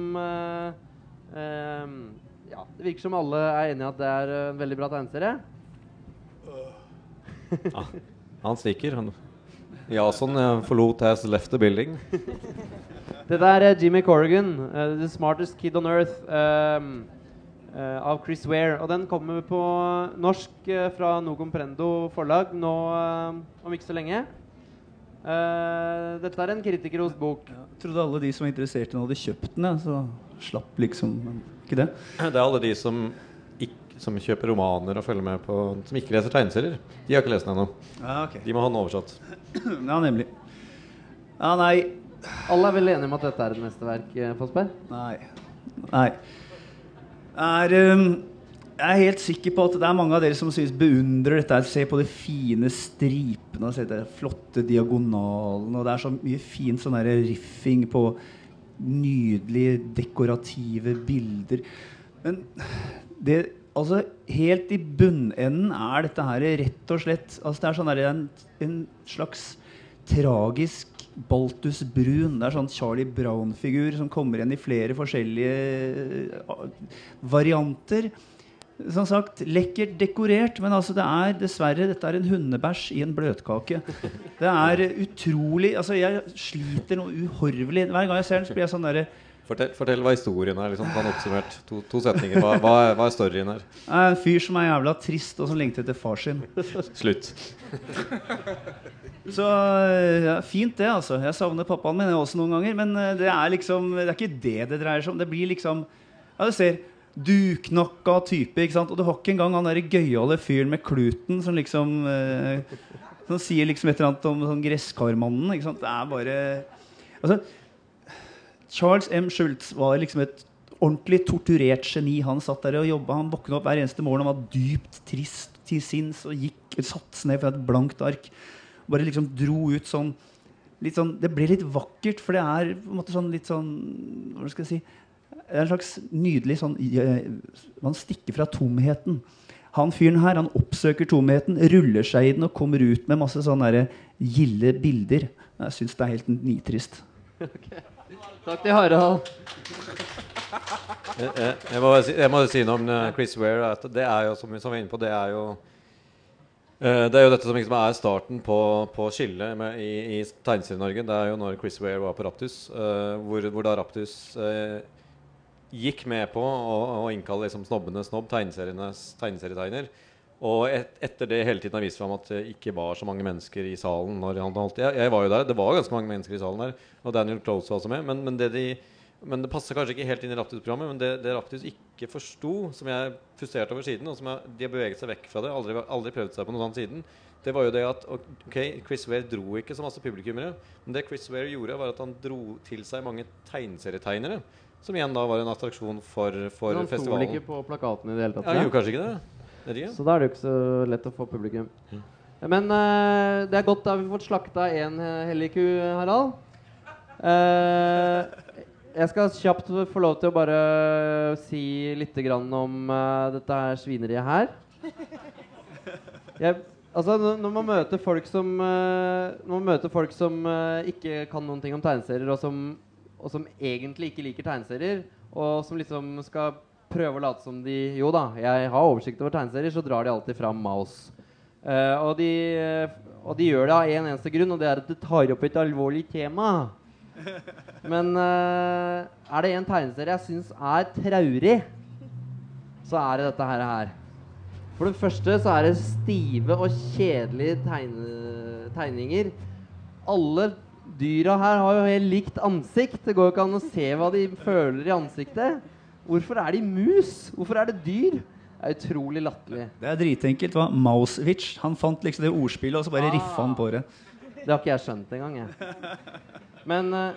Ja, det virker som alle er enige i at det er eh, en veldig bra tegneserie. Han stikker. Han. Jason eh, forlot has left the building. Dette er Jimmy Corrigan, uh, 'The Smartest Kid on Earth', um, uh, av Chris Ware. Og den kommer på norsk uh, fra No Comprendo forlag nå eh, om ikke så lenge. Eh, dette er en kritikerrost bok. Jeg trodde alle de som var interessert i den, hadde kjøpt den. Ja, så slapp liksom men ikke det. Det er alle de som, ikke, som kjøper romaner og følger med på Som ikke leser tegneserier. De har ikke lest den ennå. Ah, okay. De må ha den oversatt. Ja, nemlig. Ja, nei. Alle er vel enige om at dette er et mesterverk, eh, Fossberg? Nei. Nei. Er, um, jeg er helt sikker på at det er mange av dere som synes beundrer dette. Se på de fine stripene og se de flotte diagonalene. Og det er så mye fint sånn riffing på nydelige, dekorative bilder. Men det Altså, helt i bunnenden er dette her rett og slett altså Det er sånn der en, en slags tragisk Baltus Brun. Det er sånn Charlie Brown-figur som kommer igjen i flere forskjellige eh, varianter. Som sagt, lekkert dekorert, men altså det er dessverre dette er en hundebæsj i en bløtkake. Det er utrolig altså Jeg sliter noe uhorvelig. Hver gang jeg ser den, så blir jeg sånn derre Fortell, fortell hva historien er. Liksom, sånn oppsummert. To, to setninger. Hva, hva, er, hva er storyen her? Er En fyr som er jævla trist, og som lengter etter far sin. Slutt. Så ja, fint, det, altså. Jeg savner pappaen min også noen ganger. Men eh, det er liksom Det er ikke det det dreier seg om. Det blir liksom Ja, du ser duknokka type, ikke sant. Og du har ikke engang han derre gøyale fyren med kluten som liksom eh, Som sier liksom et eller annet om sånn gresskarmannen. Ikke sant. Det er bare Altså, Charles M. Schultz var liksom et ordentlig torturert geni. Han satt der og jobba. Han våkna opp hver eneste morgen og var dypt trist til sinns og gikk satte seg ned fra et blankt ark. Bare liksom dro ut sånn sånn, Det ble litt vakkert, for det er på en måte sånn litt sånn Hva skal jeg si Det er en slags nydelig sånn eh, Man stikker fra tomheten. Han fyren her han oppsøker tomheten, ruller seg i den og kommer ut med masse sånne der gilde bilder. Jeg syns det er helt nitrist. Takk til Harald. Jeg, jeg, jeg, må, si, jeg må si noe om eh, Chris Ware. At det er jo, som vi som var inne på, det er jo eh, det er jo dette som liksom er starten på, på skillet med, i, i Tegneserie-Norge. Det er jo når Chris Ware var på Raptus, uh, hvor, hvor da Raptus eh, gikk med på å, å innkalle liksom snobbene snobb, tegneserietegner. Og et, etter det hele tiden har vist fram at det ikke var så mange mennesker i salen. holdt Jeg, jeg var jo der. Det var ganske mange mennesker i salen der. Og Daniel Close var også med. Men, men det de men det passer kanskje ikke helt inn i Raptus-programmet. Men det, det Raptus ikke forsto, som jeg frustrerte over siden, og som jeg, de har beveget seg vekk fra det, aldri, aldri prøvd seg på noen annen siden, det var jo det at ok, Chris Ware dro ikke så masse publikummere. Men det Chris Ware gjorde, var at han dro til seg mange tegneserietegnere. Som igjen da var en attraksjon for, for han sto vel festivalen. ikke på plakaten i det hele tatt? Ja, han gjorde kanskje ikke det? Ikke. Så da er det jo ikke så lett å få publikum. Men uh, det er godt, da har vi fått slakta én hellig ku, Harald. Uh, jeg skal kjapt få lov til å bare si litt grann om uh, dette her svineriet her. Jeg, altså, når man møter folk som uh, Når man møter folk som uh, ikke kan noen ting om tegneserier, og som, og som egentlig ikke liker tegneserier, og som liksom skal prøve å late som de Jo da, jeg har oversikt over tegneserier, så drar de alltid fram Mouse. Uh, og, de, og de gjør det av én en eneste grunn, og det er at det tar opp et alvorlig tema. Men uh, er det en tegneserie jeg syns er traurig, så er det dette her. For det første så er det stive og kjedelige tegne, tegninger. Alle dyra her har jo helt likt ansikt. Det går jo ikke an å se hva de føler i ansiktet. Hvorfor er de mus? Hvorfor er det dyr? Det er utrolig latterlig. Det er dritenkelt. Det var Mausewitch. Han fant liksom det ordspillet, og så bare riffa han på det. Det har ikke jeg skjønt engang, jeg. Men uh,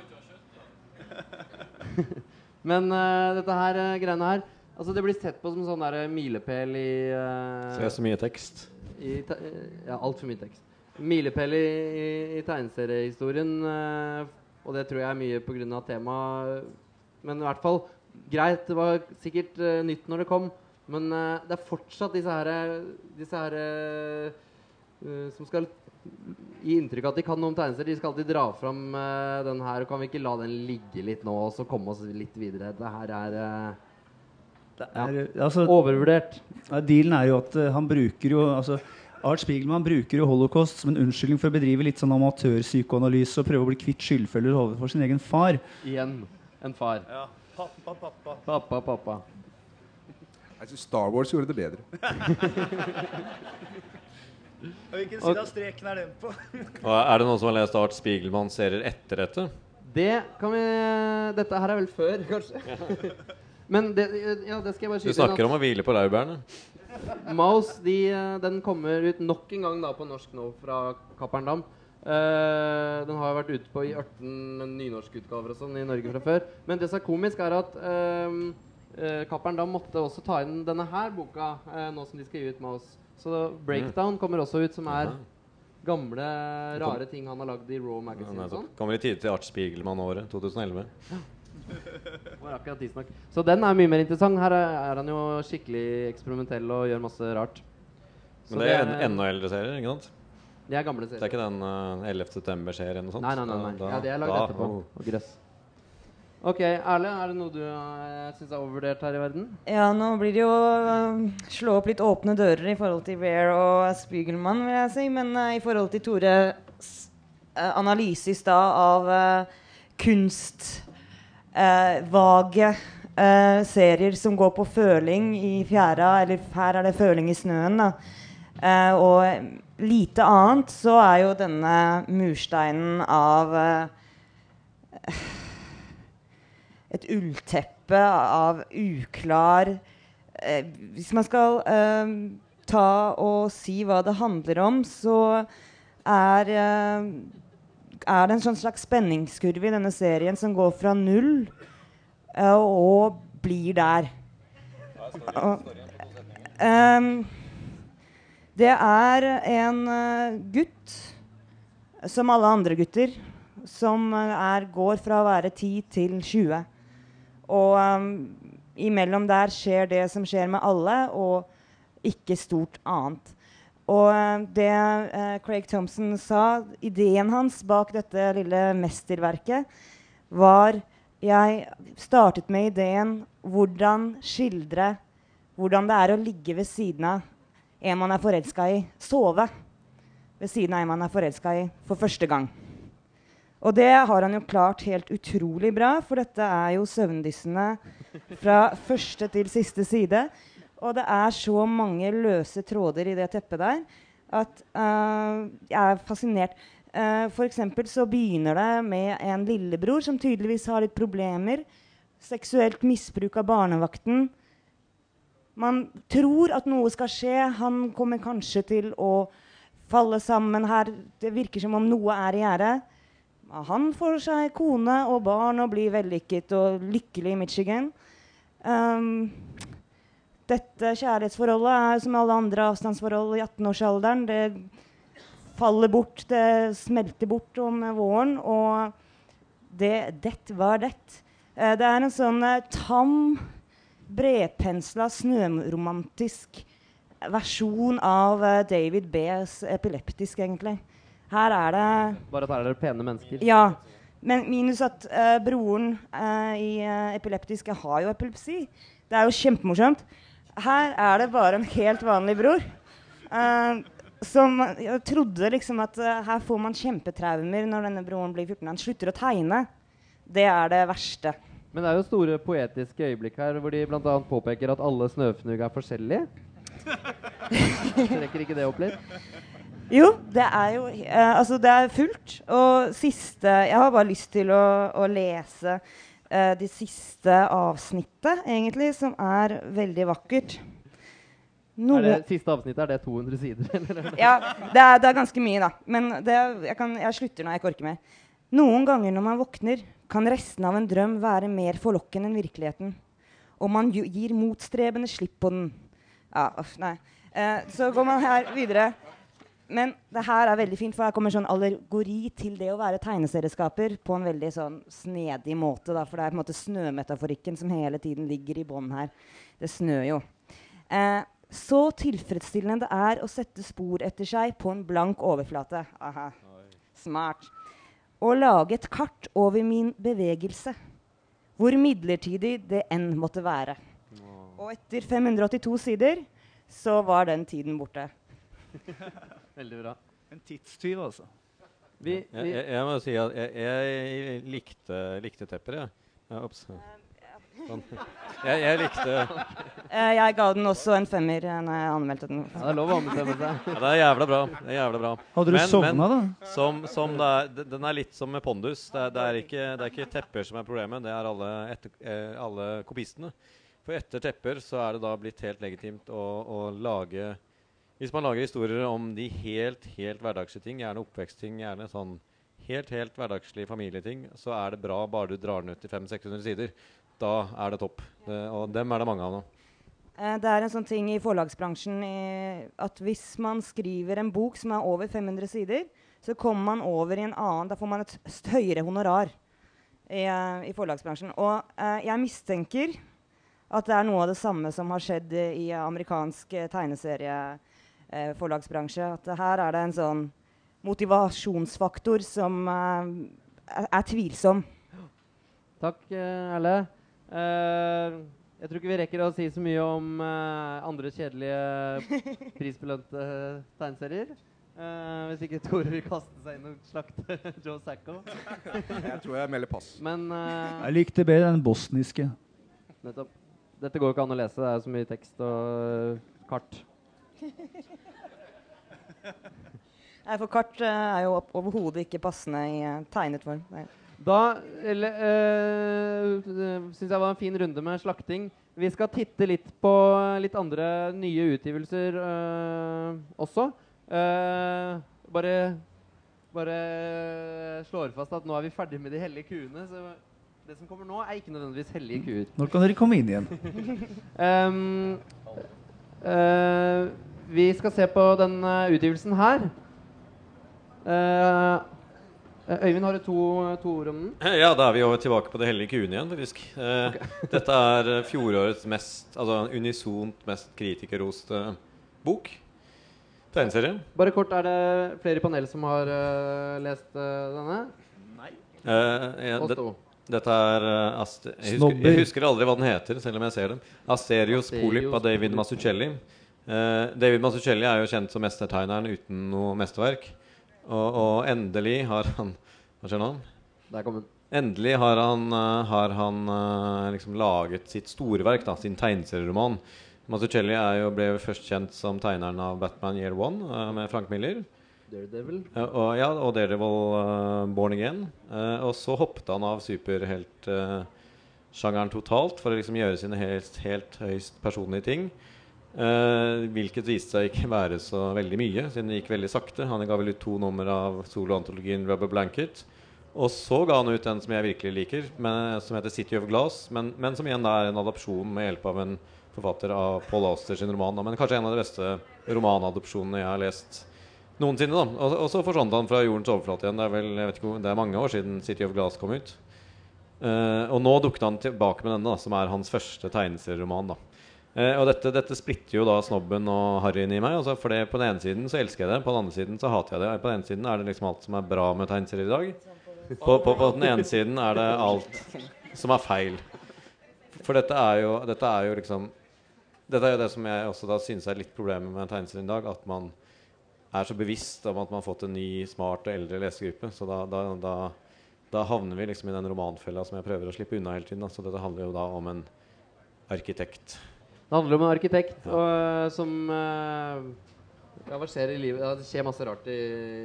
Men uh, dette her uh, greiene her Altså Det blir sett på som sånn der milepæl i uh, Se så mye tekst. i te Ja, altfor mye tekst. Milepæl i, i, i tegneseriehistorien. eh, og det tror jeg er mye pga. temaet. Men i hvert fall greit. Det var sikkert eh, nytt når det kom. Men eh, det er fortsatt disse her, disse her eh, eh, som skal gi inntrykk av at de kan noe om tegneserier. De skal alltid dra fram eh, den her. Og kan vi ikke la den ligge litt nå, og så komme oss litt videre? Det her er det er altså, overvurdert. ja, dealen er jo at han bruker jo altså, Art Spiegelman bruker jo holocaust som en unnskyldning for å bedrive litt sånn amatørpsykoanalyse og prøve å bli kvitt skyldfølger overfor sin egen far. Igjen en far. Pappa, pappa. Pappa, pappa. Jeg syns Star Wars gjorde det bedre. Hvilken side av streken er den på? Og er det noen som har lest Art Spiegelmann-serier etter dette? Det kan vi Dette her er vel før, kanskje? Men det, ja, det skal jeg bare Du snakker om å hvile på laurbærene. Mouse de, eh, den kommer ut nok en gang da på norsk nå fra Caperndam. Uh, den har vært ute på i 18 nynorskutgaver og sånn i Norge fra før. Men det som er komisk, er at uh, Caperndam måtte også ta inn denne her boka eh, nå som de skal gi ut Mouse. Så Breakdown kommer også ut, som er gamle, rare ting han har lagd i Raw Magazine og sånn. Kommer i tide til Art Spiegelmann-året 2011. Det var akkurat tidsnok. Så den er mye mer interessant. Her er, er han jo skikkelig eksperimentell og gjør masse rart. Så Men det er er enda eldre serier, ikke sant? Det er gamle Det er ikke den uh, 11. september-serien og sånt? Nei, nei, nei. nei. Da- ja, det er lagd etterpå. oh. Og grøss. Ok, Erle, er det noe du uh, syns er overvurdert her i verden? Ja, nå blir det jo uh, slå opp litt åpne dører i forhold til Bear og Spiegelmann, vil jeg si. Men uh, i forhold til Tores uh, analyse i stad av øh, eh, serier som går på føling i fjæra, eller her er det føling i snøen, da. Eh, og lite annet, så er jo denne mursteinen av øh, et ullteppe av uklar eh, Hvis man skal eh, ta og si hva det handler om, så er eh, er det en sånn slags spenningskurve i denne serien som går fra null uh, og blir der. Ehm, det er en uh, gutt, som alle andre gutter, som er, går fra å være 10 til 20. Og um, imellom der skjer det som skjer med alle, og ikke stort annet. Og eh, det eh, Craig Thompson sa, ideen hans bak dette lille mesterverket, var Jeg startet med ideen hvordan skildre hvordan det er å ligge ved siden av en man er forelska i. Sove ved siden av en man er forelska i for første gang. Og det har han jo klart helt utrolig bra, for dette er jo søvndyssende fra første til siste side. Og det er så mange løse tråder i det teppet der at uh, jeg er fascinert. Uh, for eksempel så begynner det med en lillebror som tydeligvis har litt problemer. Seksuelt misbruk av barnevakten. Man tror at noe skal skje. Han kommer kanskje til å falle sammen her. Det virker som om noe er i gjære. Han får seg kone og barn og blir vellykket og lykkelig i Michigan. Um, dette kjærlighetsforholdet er som alle andre avstandsforhold i 18-årsalderen. Det faller bort, det smelter bort om våren. Og det Det var det. Uh, det er en sånn uh, tam bredpensla, snøromantisk versjon av uh, David B's epileptisk, egentlig. Her er det Bare at her er det pene mennesker. Ja. Men minus at broren i epileptisk har jo epilepsi. Det er jo kjempemorsomt. Her er det bare en helt vanlig bror. som jeg trodde liksom at her får man kjempetraumer når denne broren blir 14. Han slutter å tegne. Det er det verste. Men det er jo store poetiske øyeblikk her hvor de bl.a. påpeker at alle snøfnugg er forskjellige. Trekker ikke det opp litt? Jo, det er jo uh, Altså, det er fullt. Og siste Jeg har bare lyst til å, å lese eh, det siste avsnittet, egentlig, som er veldig vakkert. Noe er det siste avsnittet er det 200 sider? ja, det er, det er, ganske mye, da. Men det, jeg, kan, jeg slutter når jeg ikke orker mer. Noen ganger når man våkner, kan resten av en drøm være mer forlokkende enn virkeligheten. Og man gir motstrebende slipp på den. Ja, uff, nei. Eh, så går man her videre. Men det her er veldig fint, for her kommer sånn allegori til det å være tegneserieskaper på en veldig sånn snedig måte. Da, for det er på en måte snømetaforikken som hele tiden ligger i bånn her. Det snør jo. Eh, så tilfredsstillende det er å sette spor etter seg på en blank overflate. Aha. Smart. Å lage et kart over min bevegelse, hvor midlertidig det enn måtte være. Og etter 582 sider så var den tiden borte. Veldig bra. En tidstyv, altså. Vi, vi jeg, jeg, må si at jeg, jeg likte, likte tepper, jeg. Ja, Ops. Sånn. Jeg, jeg, likte uh, Jeg ga den også en femmer når jeg anmeldte den. Ja, det er lov å anbefale seg. Ja, det er jævla bra. Det er jævla bra. Hadde du men, sovna, da? Som, som er, den er litt som med pondus. Det er, det, er ikke, det er, ikke, tepper som er problemet, det er alle, etter, eh, alle kopistene. For etter tepper så er det da blitt helt legitimt å, å lage hvis man lager historier om de helt, helt hverdagslige ting, gjerne oppvekstting, gjerne sånn helt, helt hverdagslige familieting, så er det bra bare du drar den ut til 500-600 sider. Da er det topp. Det, og dem er det mange av nå. Eh, det er en sånn ting i forlagsbransjen i, at hvis man skriver en bok som er over 500 sider, så kommer man over i en annen Da får man et høyere honorar i, uh, i forlagsbransjen. Og eh, jeg mistenker at det er noe av det samme som har skjedd i amerikansk uh, tegneserie eh, forlagsbransje. At her er det en sånn motivasjonsfaktor som eh, er, er, tvilsom. Takk, eh, Erle. Eh, jeg tror ikke vi rekker å si så mye om eh, andre kjedelige prisbelønte tegneserier. Uh, hvis ikke Tore vil kaste seg inn og slakte Joe Sacco. jeg tror jeg melder pass. Men uh, Jeg likte bedre den bosniske. Nettopp. Dette går ikke an å lese. Det er så mye tekst og uh, kart. Nei, for kart uh, er jo overhodet ikke passende i uh, tegnet form. Nei. Da uh, syns jeg var en fin runde med slakting. Vi skal titte litt på litt andre nye utgivelser uh, også. bare bare slår fast at nå er vi ferdig med de hellige kuene. Så det som kommer nå, er ikke nødvendigvis hellige kuer. Når kan dere komme inn igjen? um, eh, vi skal se på den eh, utgivelsen her. Uh, Øyvind, har du to, to ord om den? Ja, da er vi jo tilbake på det hellige kuen igjen, faktisk. Eh, Dette er fjorårets mest, altså unisont mest kritikerroste bok. Tegneserie. Bare kort, er det flere i panelet som har uh, lest eh, denne? Nei. ja, Oss to. dette er uh, jeg, husker, jeg husker aldri hva den heter, selv om jeg ser den. Asterios Asterios Polyp av David Polyp. Eh, David Mazzucchelli er jo kjent som mestertegneren uten noe mesterverk. Og, og endelig har han Hva skjer nå? Der kom hun. Endelig har han, uh, har han uh, liksom laget sitt storverk, da, sin tegneserieroman. Mazzucchelli er jo, ble først kjent som tegneren av Batman Year One med Frank Miller. Daredevil. Og, ja, og Daredevil uh, Born Again. Og så hoppet han av superheltsjangeren totalt for å liksom gjøre sine helt, helt høyst personlige ting. Eh, hvilket viste seg ikke være så veldig mye, siden det gikk veldig sakte. Han ga vel ut to nummer av soloantologien Rubber Blanket. Og så ga han ut en som jeg virkelig liker, men, som heter City of Glass. Men, men som igjen er en adopsjon med hjelp av en forfatter av Paul Auster sin roman. Men kanskje en av de beste romanadopsjonene jeg har lest noensinne. da Og, og så forsvant han fra jordens overflate igjen. Det er vel, ikke, det er mange år siden City of Glass kom ut. Eh, og nå dukket han tilbake med denne, da, som er hans første tegneserieroman. da Eh, og dette, dette splitter jo da snobben og harryen i meg. Altså, for det, På den ene siden så elsker jeg det, på den andre siden så hater jeg det. På den ene siden er det liksom alt som er bra med tegneserier i dag. På, på, på den ene siden er det alt som er feil. For dette er jo, dette er jo liksom Dette er jo det som jeg også da synes er litt problemet med tegneserien i dag. At man er så bevisst om at man har fått en ny, smart og eldre lesegruppe. Så da, da, da, da havner vi liksom i den romanfella som jeg prøver å slippe unna hele tiden. Da. Så dette handler jo da om en arkitekt. Det handler om en arkitekt og, eh, som uh, ja, hva skjer i livet? Ja, det skjer masse rart i,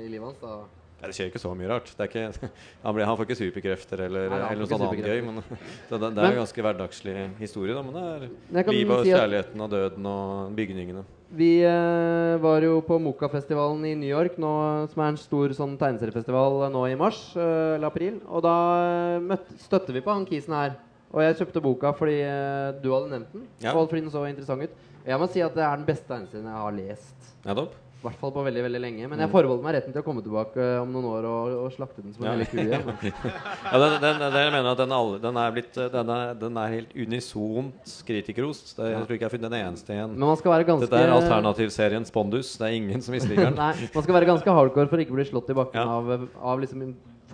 i livet hans. da Ja, det skjer ikke så mye rart. Det ikke, han, blir, han får ikke superkrefter eller, Nei, eller noe sånt annet gøy. Men det, det, er en ganske hverdagslig historie. Da, men det er livet og si kjærligheten og døden og bygningene. Vi eh, var jo på Moka-festivalen i New York, nå, som er en stor sånn tegneseriefestival eh, nå i mars eh, eller april. Og da eh, møtte, støtte vi på han kisen her. Og jeg kjøpte boka fordi eh, du hadde nevnt den. Ja. Og fordi den så interessant ut. Og jeg må si at det er den beste tegneserien jeg har lest. Nettopp. I hvert fall på veldig veldig lenge. Men jeg Mm. forbeholder meg retten til å komme tilbake eh, om noen år og, og slakte den som en Ja. kule. Ja, den, den, den, jeg mener at den, alle, den er blitt den er, den er helt unisont kritikerrost. Jeg tror ikke jeg har funnet den eneste igjen. Men man skal være ganske Dette er alternativserien Spondus. Det er ingen som misliker den. Nei, man skal være ganske hardcore for å ikke bli slått i bakken Ja. av, av liksom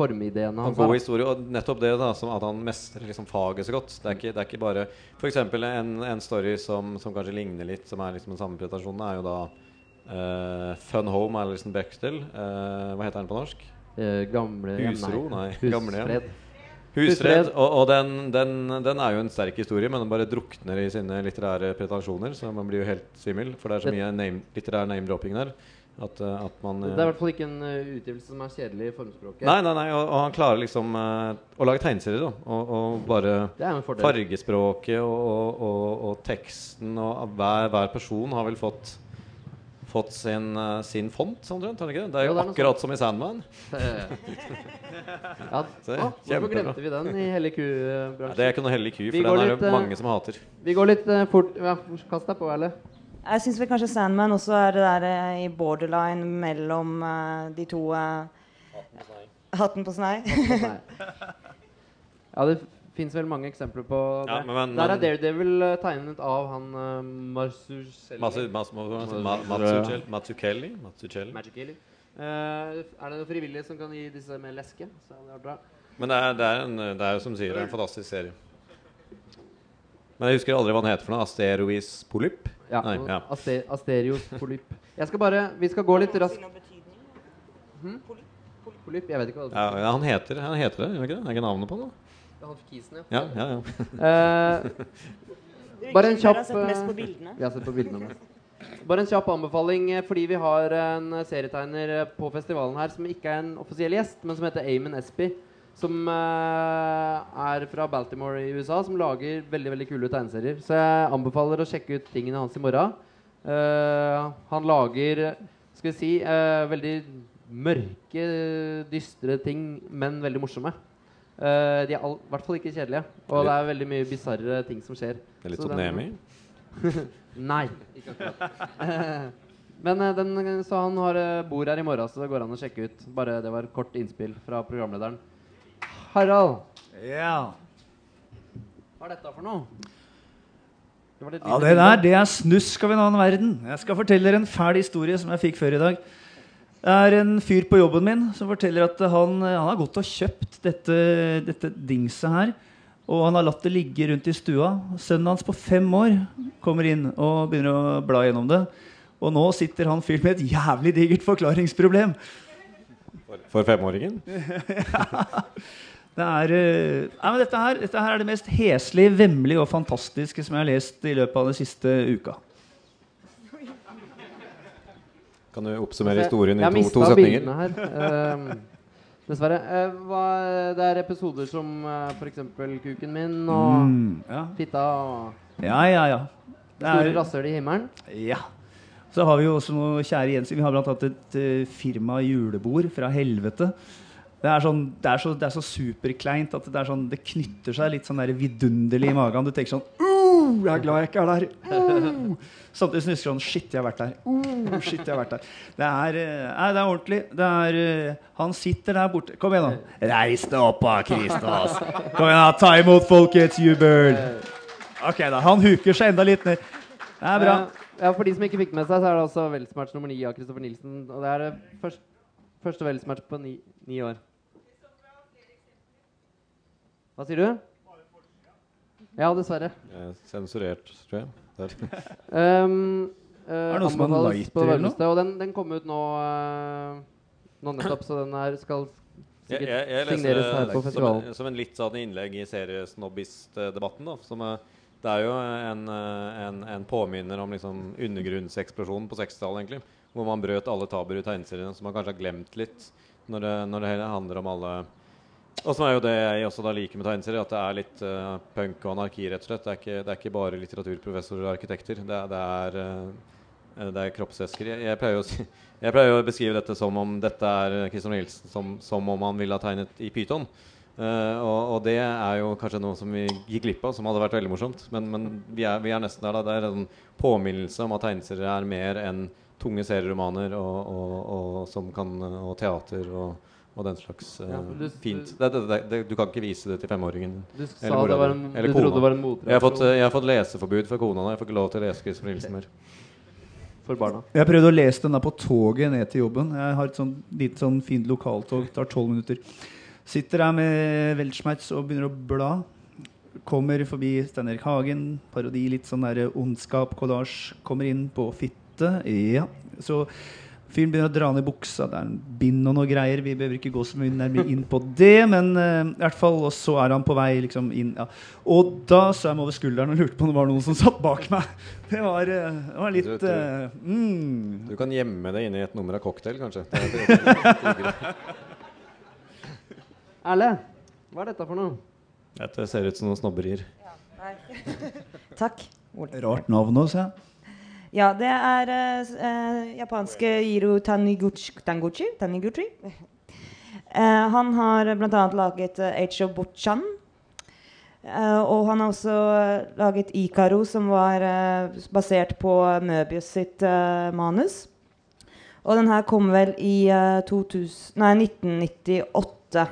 formideene hans. god historie, og nettopp det da som at han mestrer liksom faget så godt. Det er ikke, det er ikke bare F.eks. En, en story som, som kanskje ligner litt, som er liksom den samme presentasjonen, er jo da uh, Fun Home av Alison Bechdel. Uh, hva heter den på norsk? Uh, gamle Husro? Nei, gamle. Husfred. Husfred. Og, og den, den, den er jo en sterk historie, men den bare drukner i sine litterære pretensjoner. Så man blir jo helt svimmel, for det er så mye name, litterær name-dropping der. At, eh, at man Det er i hvert fall ikke en eh, utgivelse som er kjedelig i formspråket. Nei, nei, nei, og, og han klarer liksom eh, å lage tegneserier. Og, og bare fargespråket og, og, teksten og hver, hver person har vel fått Fått sin, eh, sin font, omtrent. har det? Det er Jo, det er akkurat som i Sandman. Eh, ja, Se, ah, hvorfor glemte vi den i Hellig Ja, ku-bransjen? det er ikke noe hellig ku, for den er det eh, mange som hater. Vi går litt eh, fort ja, Kast deg på, Erle. Jeg syns vel kanskje Sandman også er det der eh, i borderline mellom eh, de to eh, Hatten på snei. Ja, det fins vel mange eksempler på det. Ja, men- men- Der er Daredevil eh, tegnet av han uh, Marzucelli. Masu, mas, mas, Mas- ma. Eh, er det noen frivillige som kan gi disse med leske? Så hadde det vært bra. Men det er, det, er en, det er jo som sier, det er en fantastisk serie. Men jeg husker aldri hva den heter for noe. Asterois Polyp? Ja, Nei, ja. Aster, Asterios polyp. Jeg skal bare Vi skal gå litt raskt Polyp? Jeg vet ikke hva det betyr. ja, han heter, han heter det, gjør han ikke det? Er ikke navnet på han? da? er. Han kisen, ja. Ja, ja, ja. uh, Bare en kjapp, har sett mest eh, på bildene. Vi har sett på bildene mest. Bare en kjapp anbefaling eh, fordi vi har en serietegner på festivalen her som ikke er en offisiell gjest, men som heter Amon Espy. Som eh, er fra Baltimore i USA, som lager veldig veldig kule tegneserier. Så jeg anbefaler å sjekke ut tingene hans i morgen. Eh, han lager skal vi si, eh, veldig mørke, dystre ting, men veldig morsomme. Uh, de er i hvert fall ikke kjedelige. Og det er veldig mye bisarre ting som skjer. Det er litt som Nemi. Nei, ikke akkurat. Men den, så han har, bor her i morgen, så det går an å sjekke ut. Bare Det var kort innspill fra programlederen. Harald, Ja. hva er dette for noe? Det var litt ja, det der, det er snusk av en annen verden. Jeg skal fortelle dere en fæl historie som jeg fikk før i dag. Det er en fyr på jobben min som forteller at han, han har gått og kjøpt dette, dette dingset her. Og han har latt det ligge rundt i stua. Sønnen hans på fem år kommer inn og begynner å bla gjennom det. Og nå sitter han fyren med et jævlig digert forklaringsproblem. For, for femåringen. Det er, eh, nei, men dette, her, dette her er det mest heslige, vemmelige og fantastiske som jeg har lest i løpet av den siste uka. Kan du oppsummere historien i to, to, mistet to setninger? bildene her. Uh, dessverre. Uh, hva, det er episoder som uh, f.eks. Kuken min og Mm, ja. Fitta og ja, ja, ja. Det Store rasshøl i himmelen. ja. Så har vi jo også noe kjære Jensen. Vi har blant annet et uh, firma julebord fra helvete. Det er, sånn, det, er så, det er så superkleint at det, sånn, det knytter seg litt sånn der vidunderlig i magen. Du tenker sånn uh, Jeg er glad jeg ikke er der. Uh. Samtidig snusker sånn Shit, jeg har vært der. Uh, shit, jeg har vært der. Det er, eh, nei, det er ordentlig. Det er, eh, han sitter der borte. Kom igjen, nå. Reis deg opp, da, Kristos. Kom igjen, da. Ta imot folkets jubel. Ok, da. Han huker seg enda litt ned. Det er bra. Ja, For de som ikke fikk med seg, så er det også Welsmatch nummer ni av Kristoffer Nilsen. Og det er det først, første Welsmatch på ni, ni år. Hva sier du? Ja, dessverre. Eh, Sensurert, tror jeg. Der. Um, uh, Er det noe som er anbefales lighter eller noe? Og den, den kom ut nå uh, Nå nettopp, så den her skal Jeg, sikkert jeg, jeg signeres her det på festivalen. Som, som en litt sånn innlegg i seriesnobbist-debatten. da, som er, Det er jo en, en, en påminner om liksom undergrunnseksplosjonen på 60-tallet, egentlig. Hvor man brøt alle tabuer i tegneseriene som man kanskje har glemt litt når det, når det hele handler om alle Og så er jo det jeg også da liker med tegneserier, at det er litt uh, punk og anarki, rett og slett. Det er ikke, det er ikke bare litteraturprofessorer og arkitekter. Det, det er uh, er kroppsvæsker. Jeg, jeg, pleier jo å beskrive dette som om dette er Christian Nielsen som, som om han ville ha tegnet i pyton. Uh, og, og det er jo kanskje noe som vi gikk glipp av, som hadde vært veldig morsomt. Men, men vi, er, vi er nesten der. da Det er en påminnelse om at tegneserier er mer enn tunge serieromaner og, og, og, som kan, og teater og, og den slags uh, Ja, du- fint. Det, det, det, det, du kan ikke vise det til femåringen. Du sa Eller det var en, du kona. trodde det var en Jeg har, fått, jeg har fått leseforbud fra kona. Jeg får ikke lov til å lese Christopher Nielsen mer. for barna. Jeg prøvde å lese den der på toget ned til jobben. Jeg har et sånn litt sånn fint lokaltog. Tar tolv minutter. Sitter der med Weltschmerz og begynner å bla. Kommer forbi Stein Erik Hagen. Parodi, litt sånn der ondskap, kollasj. Kommer inn på fitte. Ja. Så fyren begynner å dra ned buksa. Det er en bind og noe greier. Vi behøver ikke gå så mye nærmere inn på det, men uh, i hvert fall Og så er han på vei liksom inn. Ja. Og da så jeg meg over skulderen og lurte på om det var noen som satt bak meg. Det var, uh, det var litt Du- du- eh, mm. Du kan gjemme det inni et nummer av cocktail, kanskje. Er, er, Erle, hva er dette for noe? Dette ser ut som noen snobberier. Takk. Rart navn også, ja. Ja, det er eh, eh, japanske Jiro Taniguchi. Taniguchi? Taniguchi? Eh, han har bl.a. laget uh, H.O. Bochan. Eh, og han har også eh, laget Ikaro, som var eh, basert på Møbius sitt eh, manus. Og den her kom vel i eh, 2000, nei, 1998.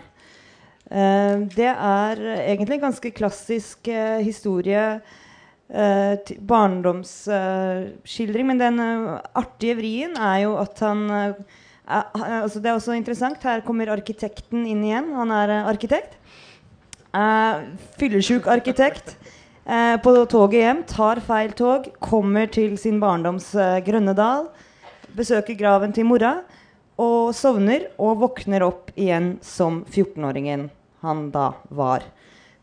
Eh, det er egentlig en ganske klassisk eh, historie eh, barndomsskildring. barndomsskildring. men den uh, artige vrien er jo at han eh, altså Det er også interessant. Her kommer arkitekten inn igjen. Han er eh, arkitekt. Uh, Fyllesyk arkitekt. eh, på toget hjem. Tar feil tog. Kommer til sin barndoms grønne Grønnedal. Besøker graven til mora. Og sovner og våkner opp igjen som 14-åringen han da var.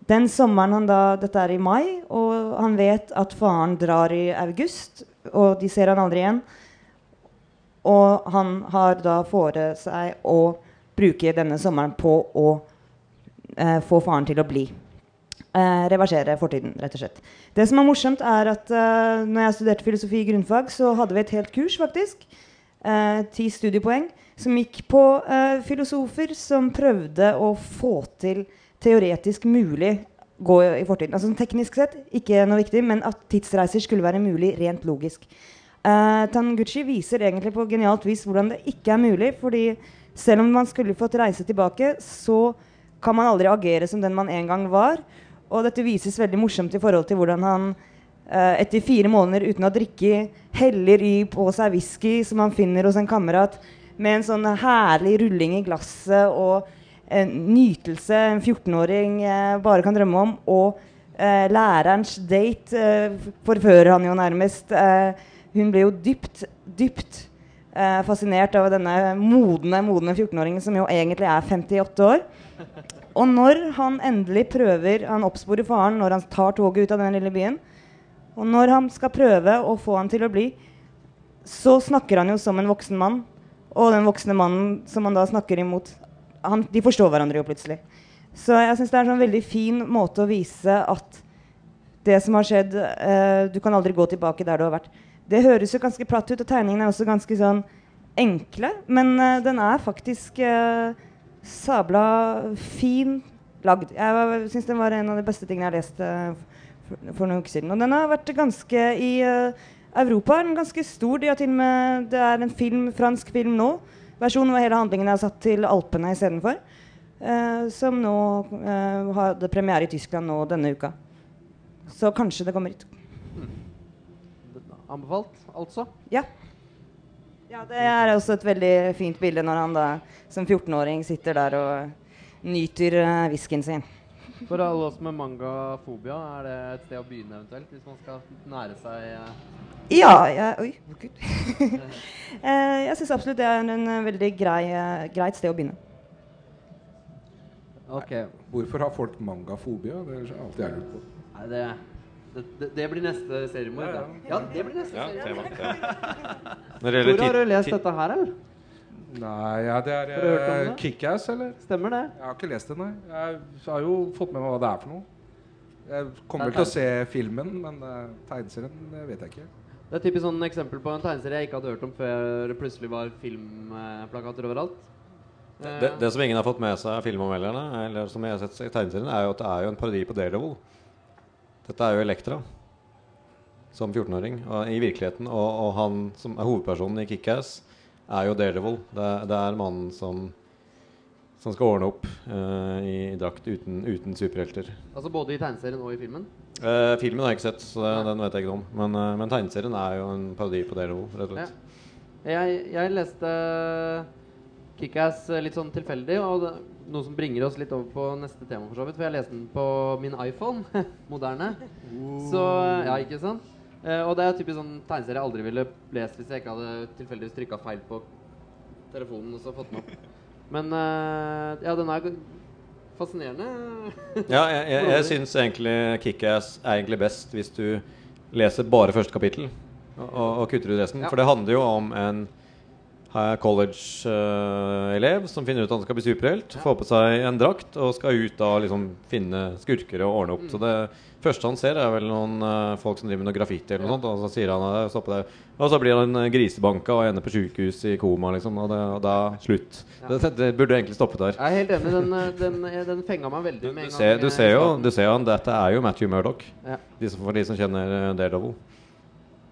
Den sommeren han da, Dette er i mai, og han vet at faren drar i august. Og de ser han aldri igjen. Og han har da fore seg å bruke denne sommeren på å eh, få faren til å bli. Eh, reversere fortiden, rett og slett. Det som er morsomt, er at eh, når jeg studerte filosofi i grunnfag, så hadde vi et helt kurs, faktisk. eh, ti studiepoeng som gikk på eh, filosofer som prøvde å få til teoretisk mulig gå i fortiden. Altså Teknisk sett ikke noe viktig, men at tidsreiser skulle være mulig rent logisk. Uh, Tanguchi viser egentlig på genialt vis hvordan det ikke er mulig. fordi selv om man skulle fått reise tilbake, så kan man aldri agere som den man en gang var. Og dette vises veldig morsomt i forhold til hvordan han uh, etter fire måneder uten å drikke heller i på seg whisky som han finner hos en kamerat, med en sånn herlig rulling i glasset og nytelse en 14-åring eh, bare kan drømme om. Og eh, lærerens date eh, forfører han jo nærmest. Hun ble jo dypt, dypt fascinert av denne modne, modne 14-åringen som jo egentlig er 58 år. Og når han endelig prøver Han oppsporer faren når han tar toget ut av den lille byen. Og når han skal prøve å få han til å bli, så snakker han jo som en voksen mann. Og den voksne mannen som han da snakker imot, han, de forstår hverandre jo plutselig. Så jeg syns det er en sånn veldig fin måte å vise at det som har skjedd eh, Du kan aldri gå tilbake der du har vært. Det høres jo ganske platt ut, og tegningene er også ganske sånn enkle. Men eh, den er faktisk eh, sabla fin lagd. Jeg syns den var en av de beste tingene jeg har lest eh, for, for noen uker siden. Og den har vært ganske i eh, Europa er den ganske stor. De har til og med, det er en film, fransk film nå. Versjonen hvor hele handlingen er satt til Alpene istedenfor. Uh, som nå uh, hadde premiere i Tyskland nå denne uka. Så kanskje det kommer hit. Anbefalt, altså. Ja. ja. Det er også et veldig fint bilde når han da som 14-åring sitter der og nyter uh, whiskyen sin. For alle oss med mangafobia, er det et sted å begynne eventuelt? Hvis man skal nære seg uh... Ja, jeg, Oi, gud. uh, jeg syns absolutt det er en, en veldig grei, greit sted å begynne. Ok. Hvorfor har folk mangafobia? Det er alltid jeg lurer på. Nei, det, det, det, blir neste seriemord. Ja, Ja, ja, det blir neste Ja, seriemord. Hvor har du lest dette her, eller? Nei, ja, det er eh, det? Kickass, eller? Stemmer det? Jeg har ikke lest det, nei. Jeg har jo fått med meg hva det er for noe. Jeg kommer Det er vel til å se filmen, men uh, tegneserien det vet jeg ikke. Det er typisk sånn eksempel på en tegneserie jeg ikke hadde hørt om før det plutselig var filmplakater overalt. Eh, det, det som ingen har fått med seg av filmanmelderne, eller som jeg har sett i tegneserien, er jo at det er jo en parodi på Daredevil. Dette er jo Elektra som 14-åring i virkeligheten. Og, og han som er hovedpersonen i Kickass, er jo Daredevil. Det, er- det er mannen som, som skal ordne opp uh, i drakt uten, uten superhelter. altså både i tegneserien og i filmen. Uh, filmen har jeg ikke sett, så det, den vet jeg ikke om. Men, uh, men tegneserien er jo en parodi på Daredevil, rett og Ja. slett. Jeg, jeg leste Kickass litt sånn tilfeldig, og det, noe som bringer oss litt over på neste tema. For så vidt For jeg leste den på min iPhone. Moderne. Så Ja, ikke sant? Eh, og det er typisk sånn tegneserie jeg aldri ville lest hvis jeg ikke hadde tilfeldigvis trykka feil på telefonen og så fått den opp. Men eh, ja, den er fascinerende. Ja, jeg, jeg, jeg syns egentlig Kickass er egentlig best hvis du leser bare første kapittel og, og, og kutter ut resten. Ja. For det handler jo om en college-elev som finner ut at han skal bli superhelt. Får på seg en drakt og skal ut og liksom finne skurker og ordne opp. Så det første han ser, er vel noen eh, folk som driver med noe graffiti eller noe sånt. Og så sier han eh, stopp det. Og så blir han eh, grisebanka og ender på sjukehus i koma, liksom. Og, det, og da slutt. Det, det burde egentlig stoppet der. Jeg er helt enig. Den, eh, den, eh, den fenga meg veldig med Du en gang. ser, du ser jo, du ser jo dette er jo Matthew Murdoch. Ja. De som, for de som kjenner eh, Daredevil.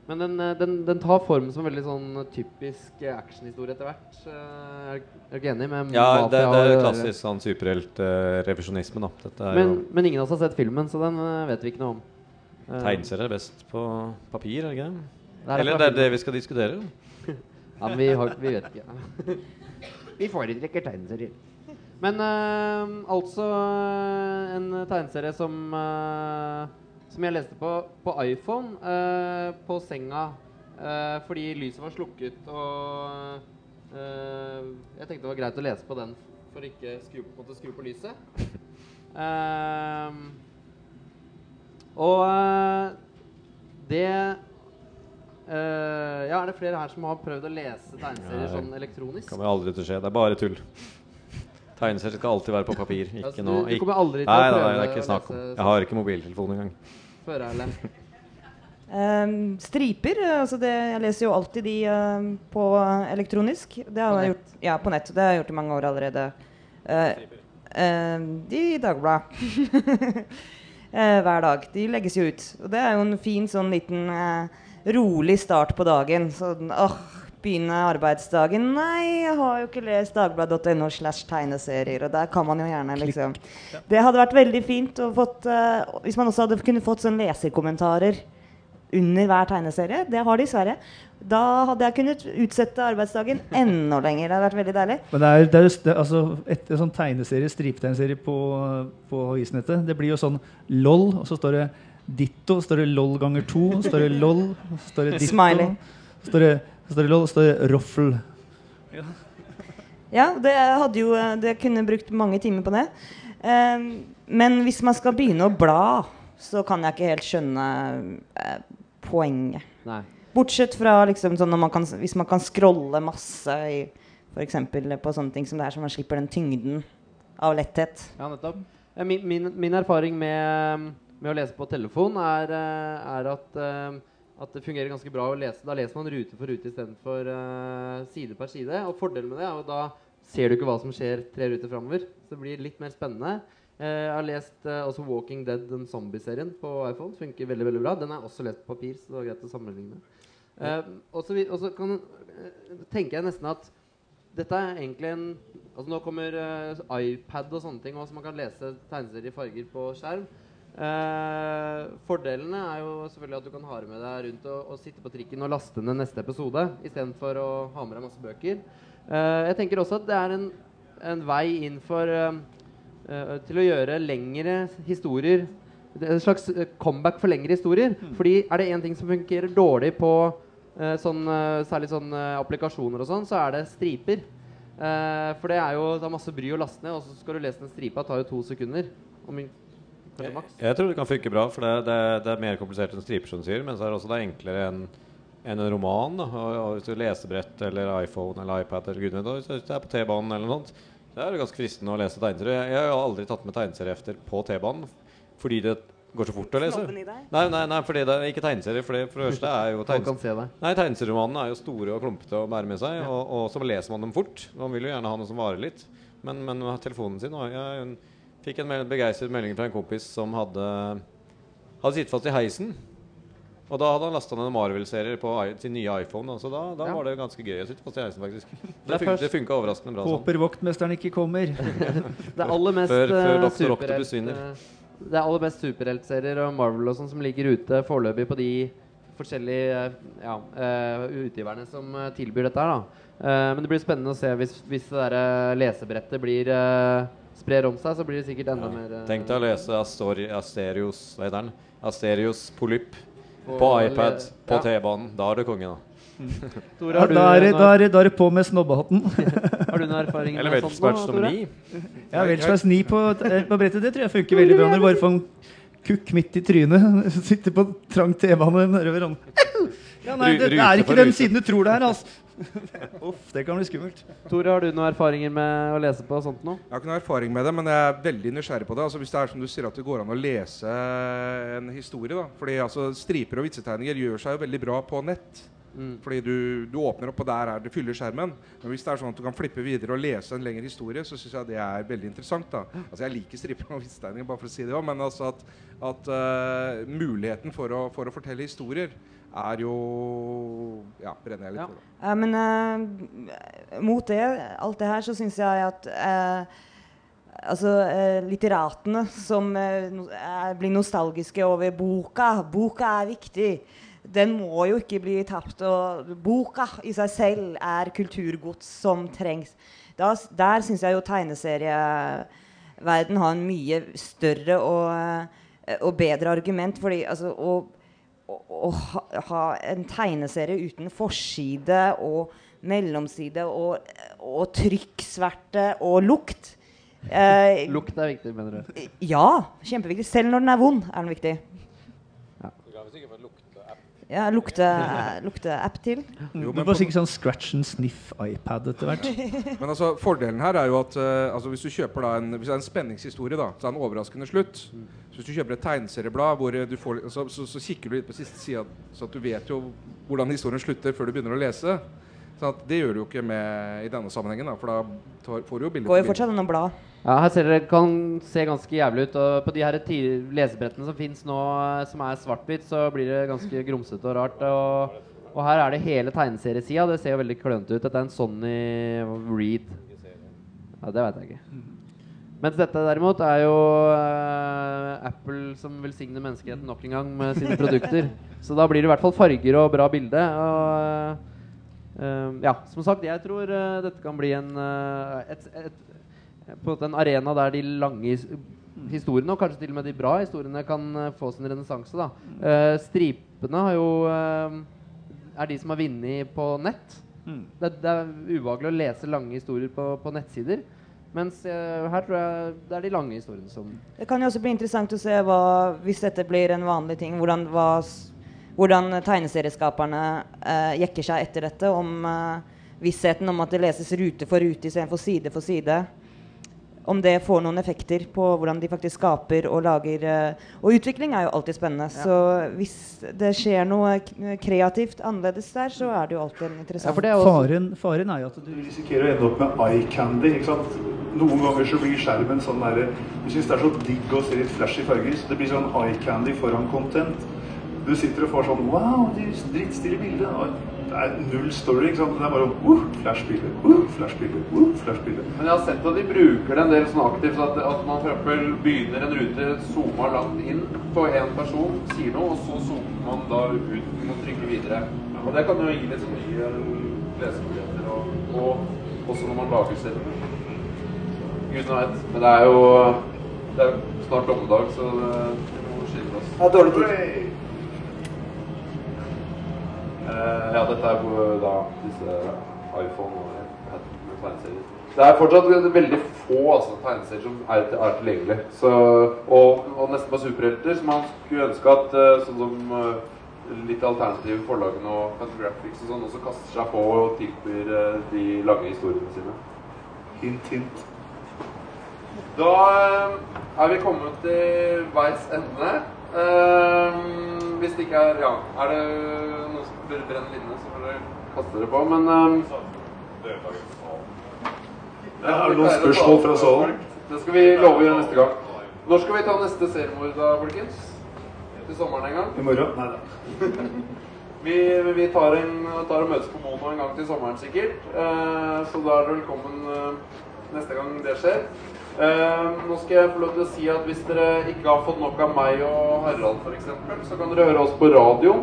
Men den, eh, den, den tar form som veldig sånn typisk eh, actionhistorie etter hvert. Eh, Er du ikke enig med Ja, det, det er klassisk sånn superheltrevisjonisme, da. Er Men, jo men ingen av oss har sett filmen, så den eh, vet vi ikke noe om. Eh, Tegneserier er best på papir, er det ikke det? er Eller det er det vi skal diskutere? Ja, men vi, har, vi vet ikke. vi foretrekker tegneserier. Men eh, altså eh, en tegneserie som eh, Som jeg leste på, på iPhone eh, på senga eh, fordi lyset var slukket og eh, Jeg tenkte det var greit å lese på den for ikke skru, måtte skru på lyset. Eh, og eh, det Eh, ja, Er det flere her som har prøvd å lese tegneserier sånn elektronisk? Kommer aldri til å skje. Det er bare tull. Tegneserier skal alltid være på papir. Ikke Altså, noe du, du kommer aldri til Nei, å prøve nei, det er ikke snakk om. Jeg har ikke mobiltelefon engang. Før, Erlend. Um, striper. eh, Altså det, jeg leser jo alltid de uh, på eh, elektronisk. Det har På jeg nett? gjort, ja, på nett. Det har jeg gjort i mange år allerede. Uh, uh, de i Dagbladet. Eh, hver dag. De legges jo ut. Og det er jo en fin sånn liten rolig start på dagen. Sånn åh, begynne arbeidsdagen. Nei, jeg har jo ikke lest dagbladet.no slash tegneserier. Og der kan man jo gjerne liksom Det hadde vært veldig fint fått uh, Hvis man også hadde kunnet fått sånn leserkommentarer under hver tegneserie. Det har de i Sverige. Da hadde jeg kunnet utsette arbeidsdagen enda lenger. Det hadde vært veldig deilig. Men det er, det er, just det, altså, et, et sånn tegneserie, striptegneserie på, på isnettet, det blir jo sånn LOL, og så står det ditto, står det LOL ganger to, står det LOL, står det ditto, Smiley. står det, så står det står det roffel. Ja, det hadde jo Det kunne brukt mange timer på det. Eh, men hvis man skal begynne å bla, så kan jeg ikke helt skjønne eh, poenget. Nei. Bortsett fra liksom sånn når man kan, hvis man kan scrolle masse i f.eks. på sånne ting som det er, så man slipper den tyngden av letthet. Ja, nettopp. Min, min, min erfaring med, med å lese på telefon er, eh, er at, eh, at det fungerer ganske bra å lese. Da leser man rute for rute istedenfor uh, side per side. Og fordelen med det er jo da ser du ikke hva som skjer tre ruter framover. Så det blir litt mer spennende. Uh, jeg har lest uh, også Walking Dead, den zombieserien, på iPhone. Funker veldig veldig bra. Den er også lest på papir, så det var greit å sammenligne. Uh, og så vi- og så kan eh, tenker jeg nesten at dette er egentlig en Altså Nå kommer eh, iPad og sånne ting, så man kan lese tegneserier i farger på skjerm. Eh, fordelene er jo selvfølgelig at du kan ha det med deg rundt og, og sitte på trikken og laste ned neste episode istedenfor å ha med deg masse bøker. Eh, jeg tenker også at det er en, en vei inn for eh, eh, til å gjøre lengre historier er En slags eh, comeback for lengre historier. Fordi er det én ting som fungerer dårlig på eh, sånn, særlig sånn applikasjoner og sånn, så er det striper. Eh, for det er jo det er masse bry å laste ned, og så skal du lese den stripa. Det tar jo to sekunder. Og in- kanskje Jeg, jeg tror det kan funke bra, for det, det, det er mer komplisert enn striper, som du sier. Men så er det også det er enklere enn enn en roman. Og, og hvis du lesebrett eller iPhone eller iPad eller gud vet hvis det er på T-banen eller noe sånt, så er det ganske fristende å lese tegneserier. Jeg, jeg har aldri tatt med tegneseriehefter på T-banen fordi det går så fort å lese. Nei, nei, nei, fordi det er ikke tegneserier. For det, for det første er jo tegneserier tegnes. Nei, Tegneserieromanene er jo store og klumpete å bære med seg, og, og så leser man dem fort. Man vil jo gjerne ha noe som varer litt. Men, men telefonen sin og jeg en, fikk en begeistret melding fra en kompis som hadde Hadde sittet fast i heisen. Og da hadde han lasta ned Marvel-serier på sin nye iPhone. Da, så da, da Ja. var det ganske gøy å sitte fast i heisen, faktisk. Det er fun det funka overraskende bra sånn. Håper vaktmesteren ikke kommer. Det aller mest Før- før eh, Dr. Octopus eh, Det er aller mest superheltserier og Marvel og sånn som ligger ute foreløpig på de forskjellige eh, ja, eh, utgiverne som tilbyr dette her. da Eh, Men det blir spennende å se hvis, hvis det der lesebrettet blir eh, sprer om seg, så blir det sikkert enda mer eh, Tenk deg å lese Astori, Asterios Hva heter den? Asterios Polyp på på iPad på ja. T-banen. Da er du konge, da. Tore, Ja, har, du, da, er da, er da er det på med snobbehatten. har du noen erfaring Eller med sånt nå, Weltsparch nummer ni. Ja, Weltschmerz 9 på, eh, på brettet, det tror jeg funker veldig bra når du bare får en kukk midt i trynet. Sitter på trang T-bane nedover hånden. Ja, nei, det, det er ikke den siden du tror det er, altså. Uff, det kan bli skummelt. Tore, har du noen erfaringer med å lese på sånt nå? Jeg har ikke noen erfaring med det, men jeg er veldig nysgjerrig på det. Altså Hvis det er som du sier at det går an å lese en historie, da. Fordi altså striper og vitsetegninger gjør seg jo veldig bra på nett. Mm. Fordi du, du åpner opp, og der er det fyller skjermen. Men hvis det er sånn at du kan flippe videre og lese en lengre historie, så syns jeg det er veldig interessant. da Altså Jeg liker striper og vitsetegninger, bare for å si det òg, men altså at, at uh, muligheten for å, for å fortelle historier er jo Ja, brenner jeg litt Ja. for. det. Ja, men eh, mot det, alt det her, så syns jeg at eh, Altså, eh, litteratene som eh, er, blir nostalgiske over boka. Boka er viktig. Den må jo ikke bli tapt. Og boka i seg selv er kulturgods som trengs. Da, der syns jeg jo tegneserieverden har en mye større og, eh, og bedre argument. Fordi altså, å, å, ha en tegneserie uten forside og mellomside og, og trykksverte og lukt eh, Lukt er viktig, mener du? Ja, kjempeviktig. Selv når den er vond, er den viktig. Ja, lukte- lukteapp til. Jo, Du men, får på, sikkert sånn scratch and sniff iPad etter hvert. men altså, fordelen her er jo at uh, altså, hvis du kjøper da en, hvis det er en spenningshistorie, da, så er det en overraskende slutt. Så hvis du kjøper et tegneserieblad, hvor eh, du får, så, så, så kikker du litt på siste sida, så at du vet jo hvordan historien slutter før du begynner å lese. Sånn at det gjør du jo ikke med i denne sammenhengen, da, for da tar, får du jo bilde Går jo fortsatt an å bla. Ja, her ser dere kan se ganske jævlig ut. Og på de her lesebrettene som fins nå, eh, som er svart-hvitt, så blir det ganske grumsete og rart. Og, og her er det hele tegneseriesida. Det ser jo veldig klønete ut. Dette er en Sonny Reed. Ja, det veit jeg ikke. Mens dette derimot er jo uh, Apple som velsigner menneskeheten nok en gang med sine produkter. Så da blir det i hvert fall farger og bra bilde. Og, eh, ja, som sagt, jeg tror eh, dette kan bli en, eh, et, et, på en arena der de lange historiene, og kanskje til og med de bra historiene, kan eh, få sin renessanse. da. Eh, stripene har jo eh, er de som har vunnet på nett. Det, det er ubehagelig å lese lange historier på, på nettsider. Mens uh, her tror jeg det er de lange historiene som Det kan jo også bli interessant å se hva, hvis dette blir en vanlig ting, hvordan, hva, hvordan tegneserieskaperne eh, jekker seg etter dette. Om eh, vissheten om at det leses rute for rute istedenfor side for side. Om det får noen effekter på hvordan de faktisk skaper og lager eh, Og utvikling er jo alltid spennende. Så hvis det skjer noe kreativt annerledes der, så er det jo alltid en Ja, interessant for det er også Faren, faren er jo at du risikerer å ende opp med eye candy. ikke sant? Noen ganger så blir skjermen sånn der Du syns det er så digg å se litt flashy farger, så det blir sånn eye candy foran content. Du sitter og får sånn Wow, de drittstille bilde. Og Det er null story. ikke sant? Det er bare uh, flash-bilder, uh, flash-bilder, uh, flash-bilder. Men jeg har sett at de bruker det en del sånn aktivt. At, at man f.eks. begynner en rute, zoomer langt inn på én person, sier noe, og så zoomer man da ut og trykker videre. Og det kan jo gi litt sånn nye lesemuligheter, og, og også når man lager sitt. Gud vet. Men det er jo det er snart dommedag, så det, vi må skille oss. Ja, dårlig tid. Eh, ja, dette er på da disse iPhone og tegneserier. Det er fortsatt veldig få altså, tegneserier som er, er tilgjengelig. Så, og, og nesten på superhelter, som man skulle ønske at eh, sånn som eh, litt alternative forlagene og Fantagraphics og sånn også kaster seg på og tilbyr de lange historiene sine. Hint, hint. Da er vi kommet til veis ende. Eh, hvis det ikke er Ja, er det noen som bør brenne linne, så får dere kaste dere på. Men Ja, er det noen spørsmål fra salen? Det skal vi love å gjøre neste gang. Når skal vi ta neste seriemord, da, folkens? Til sommeren en gang? I morgen? Nei da. Vi, vi tar, en, tar og møtes på Mono en gang til sommeren sikkert. Eh, så da er dere velkommen eh, neste gang det skjer. Eh, nå skal jeg få lov til å si at hvis dere ikke har fått nok av meg og Harald f.eks., så kan dere høre oss på radio.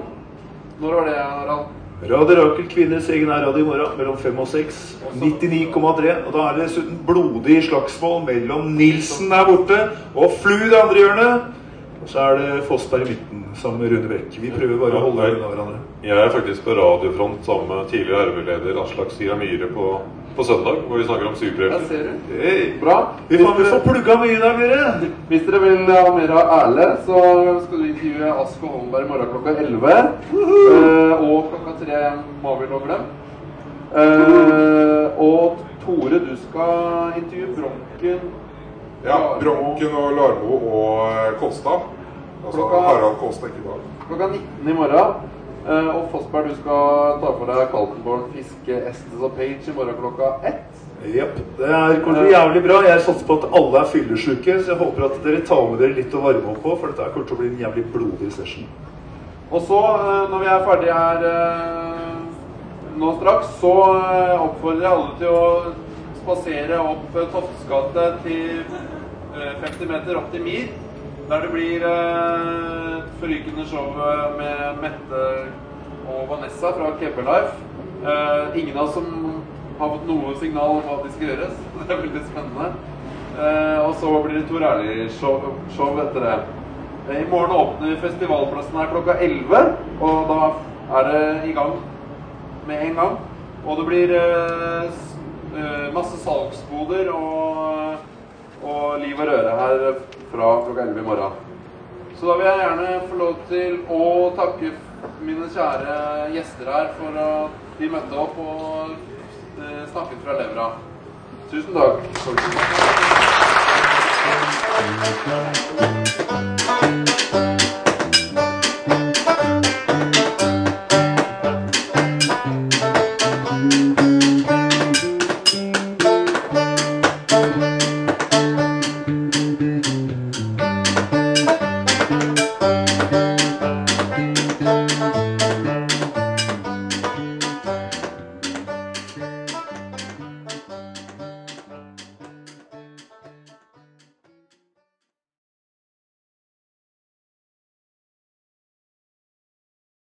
Når var det, Harald? Radio Rakel Kvinnes egen er radio i morgen mellom 5 og 6. 99,3. Og da er det dessuten blodig slagsmål mellom Nilsen der borte og Flu i det andre hjørnet. Og så er det Fossberg i midten sammen med Rune Brekk. Vi prøver bare å holde unna hverandre. Jeg er faktisk på radiofront sammen med tidligere RV-leder Aslak Sia Myhre på, på søndag, hvor vi snakker om Der superhelter. ser du. Hey. Bra. Vi får, vi får plugga mye i dag, dere. Hvis dere vil ha mer av Erle, så skal du intervjue Ask og Holmberg i morgen klokka 11. Uh, og klokka 3 må vi nå glemme. Uh, og Tore, du skal intervjue Bronken. Ja, Bronken og Larmo og eh, Kosta. Altså Harald Kåstek ikke Dag. Klokka 19 i morgen. Eh, og Fossberg, du skal ta for deg Kaltenborn, Fiske, Estes og Page i morgen klokka ett. Jepp. Det er, kommer til å bli jævlig bra. Jeg satser på at alle er fyllesyke, så jeg håper at dere tar med dere litt å varme opp på, for dette kommer til å bli en jævlig blodig session. Og så, eh, når vi er ferdige her eh, nå straks, så eh, oppfordrer jeg alle til å spasere opp eh, Toftes gate til eh, 50 meter opp til Mir, der det blir eh, forrykende show med Mette og Vanessa fra Kebbe. Eh, ingen av oss som har fått noe signal om hva de skal gjøre, så det er veldig spennende. Eh, og så blir det Tor Erlig-show etter det. Eh, I morgen åpner festivalplassen her klokka 11, og da er det i gang med en gang. Og det blir eh, eh, masse salgsboder og, og liv og røre her fra klokka 11 i morgen. Så da vil jeg gjerne få lov til å takke mine kjære gjester her for at de møtte opp og eh, snakket fra levra. Tusen takk.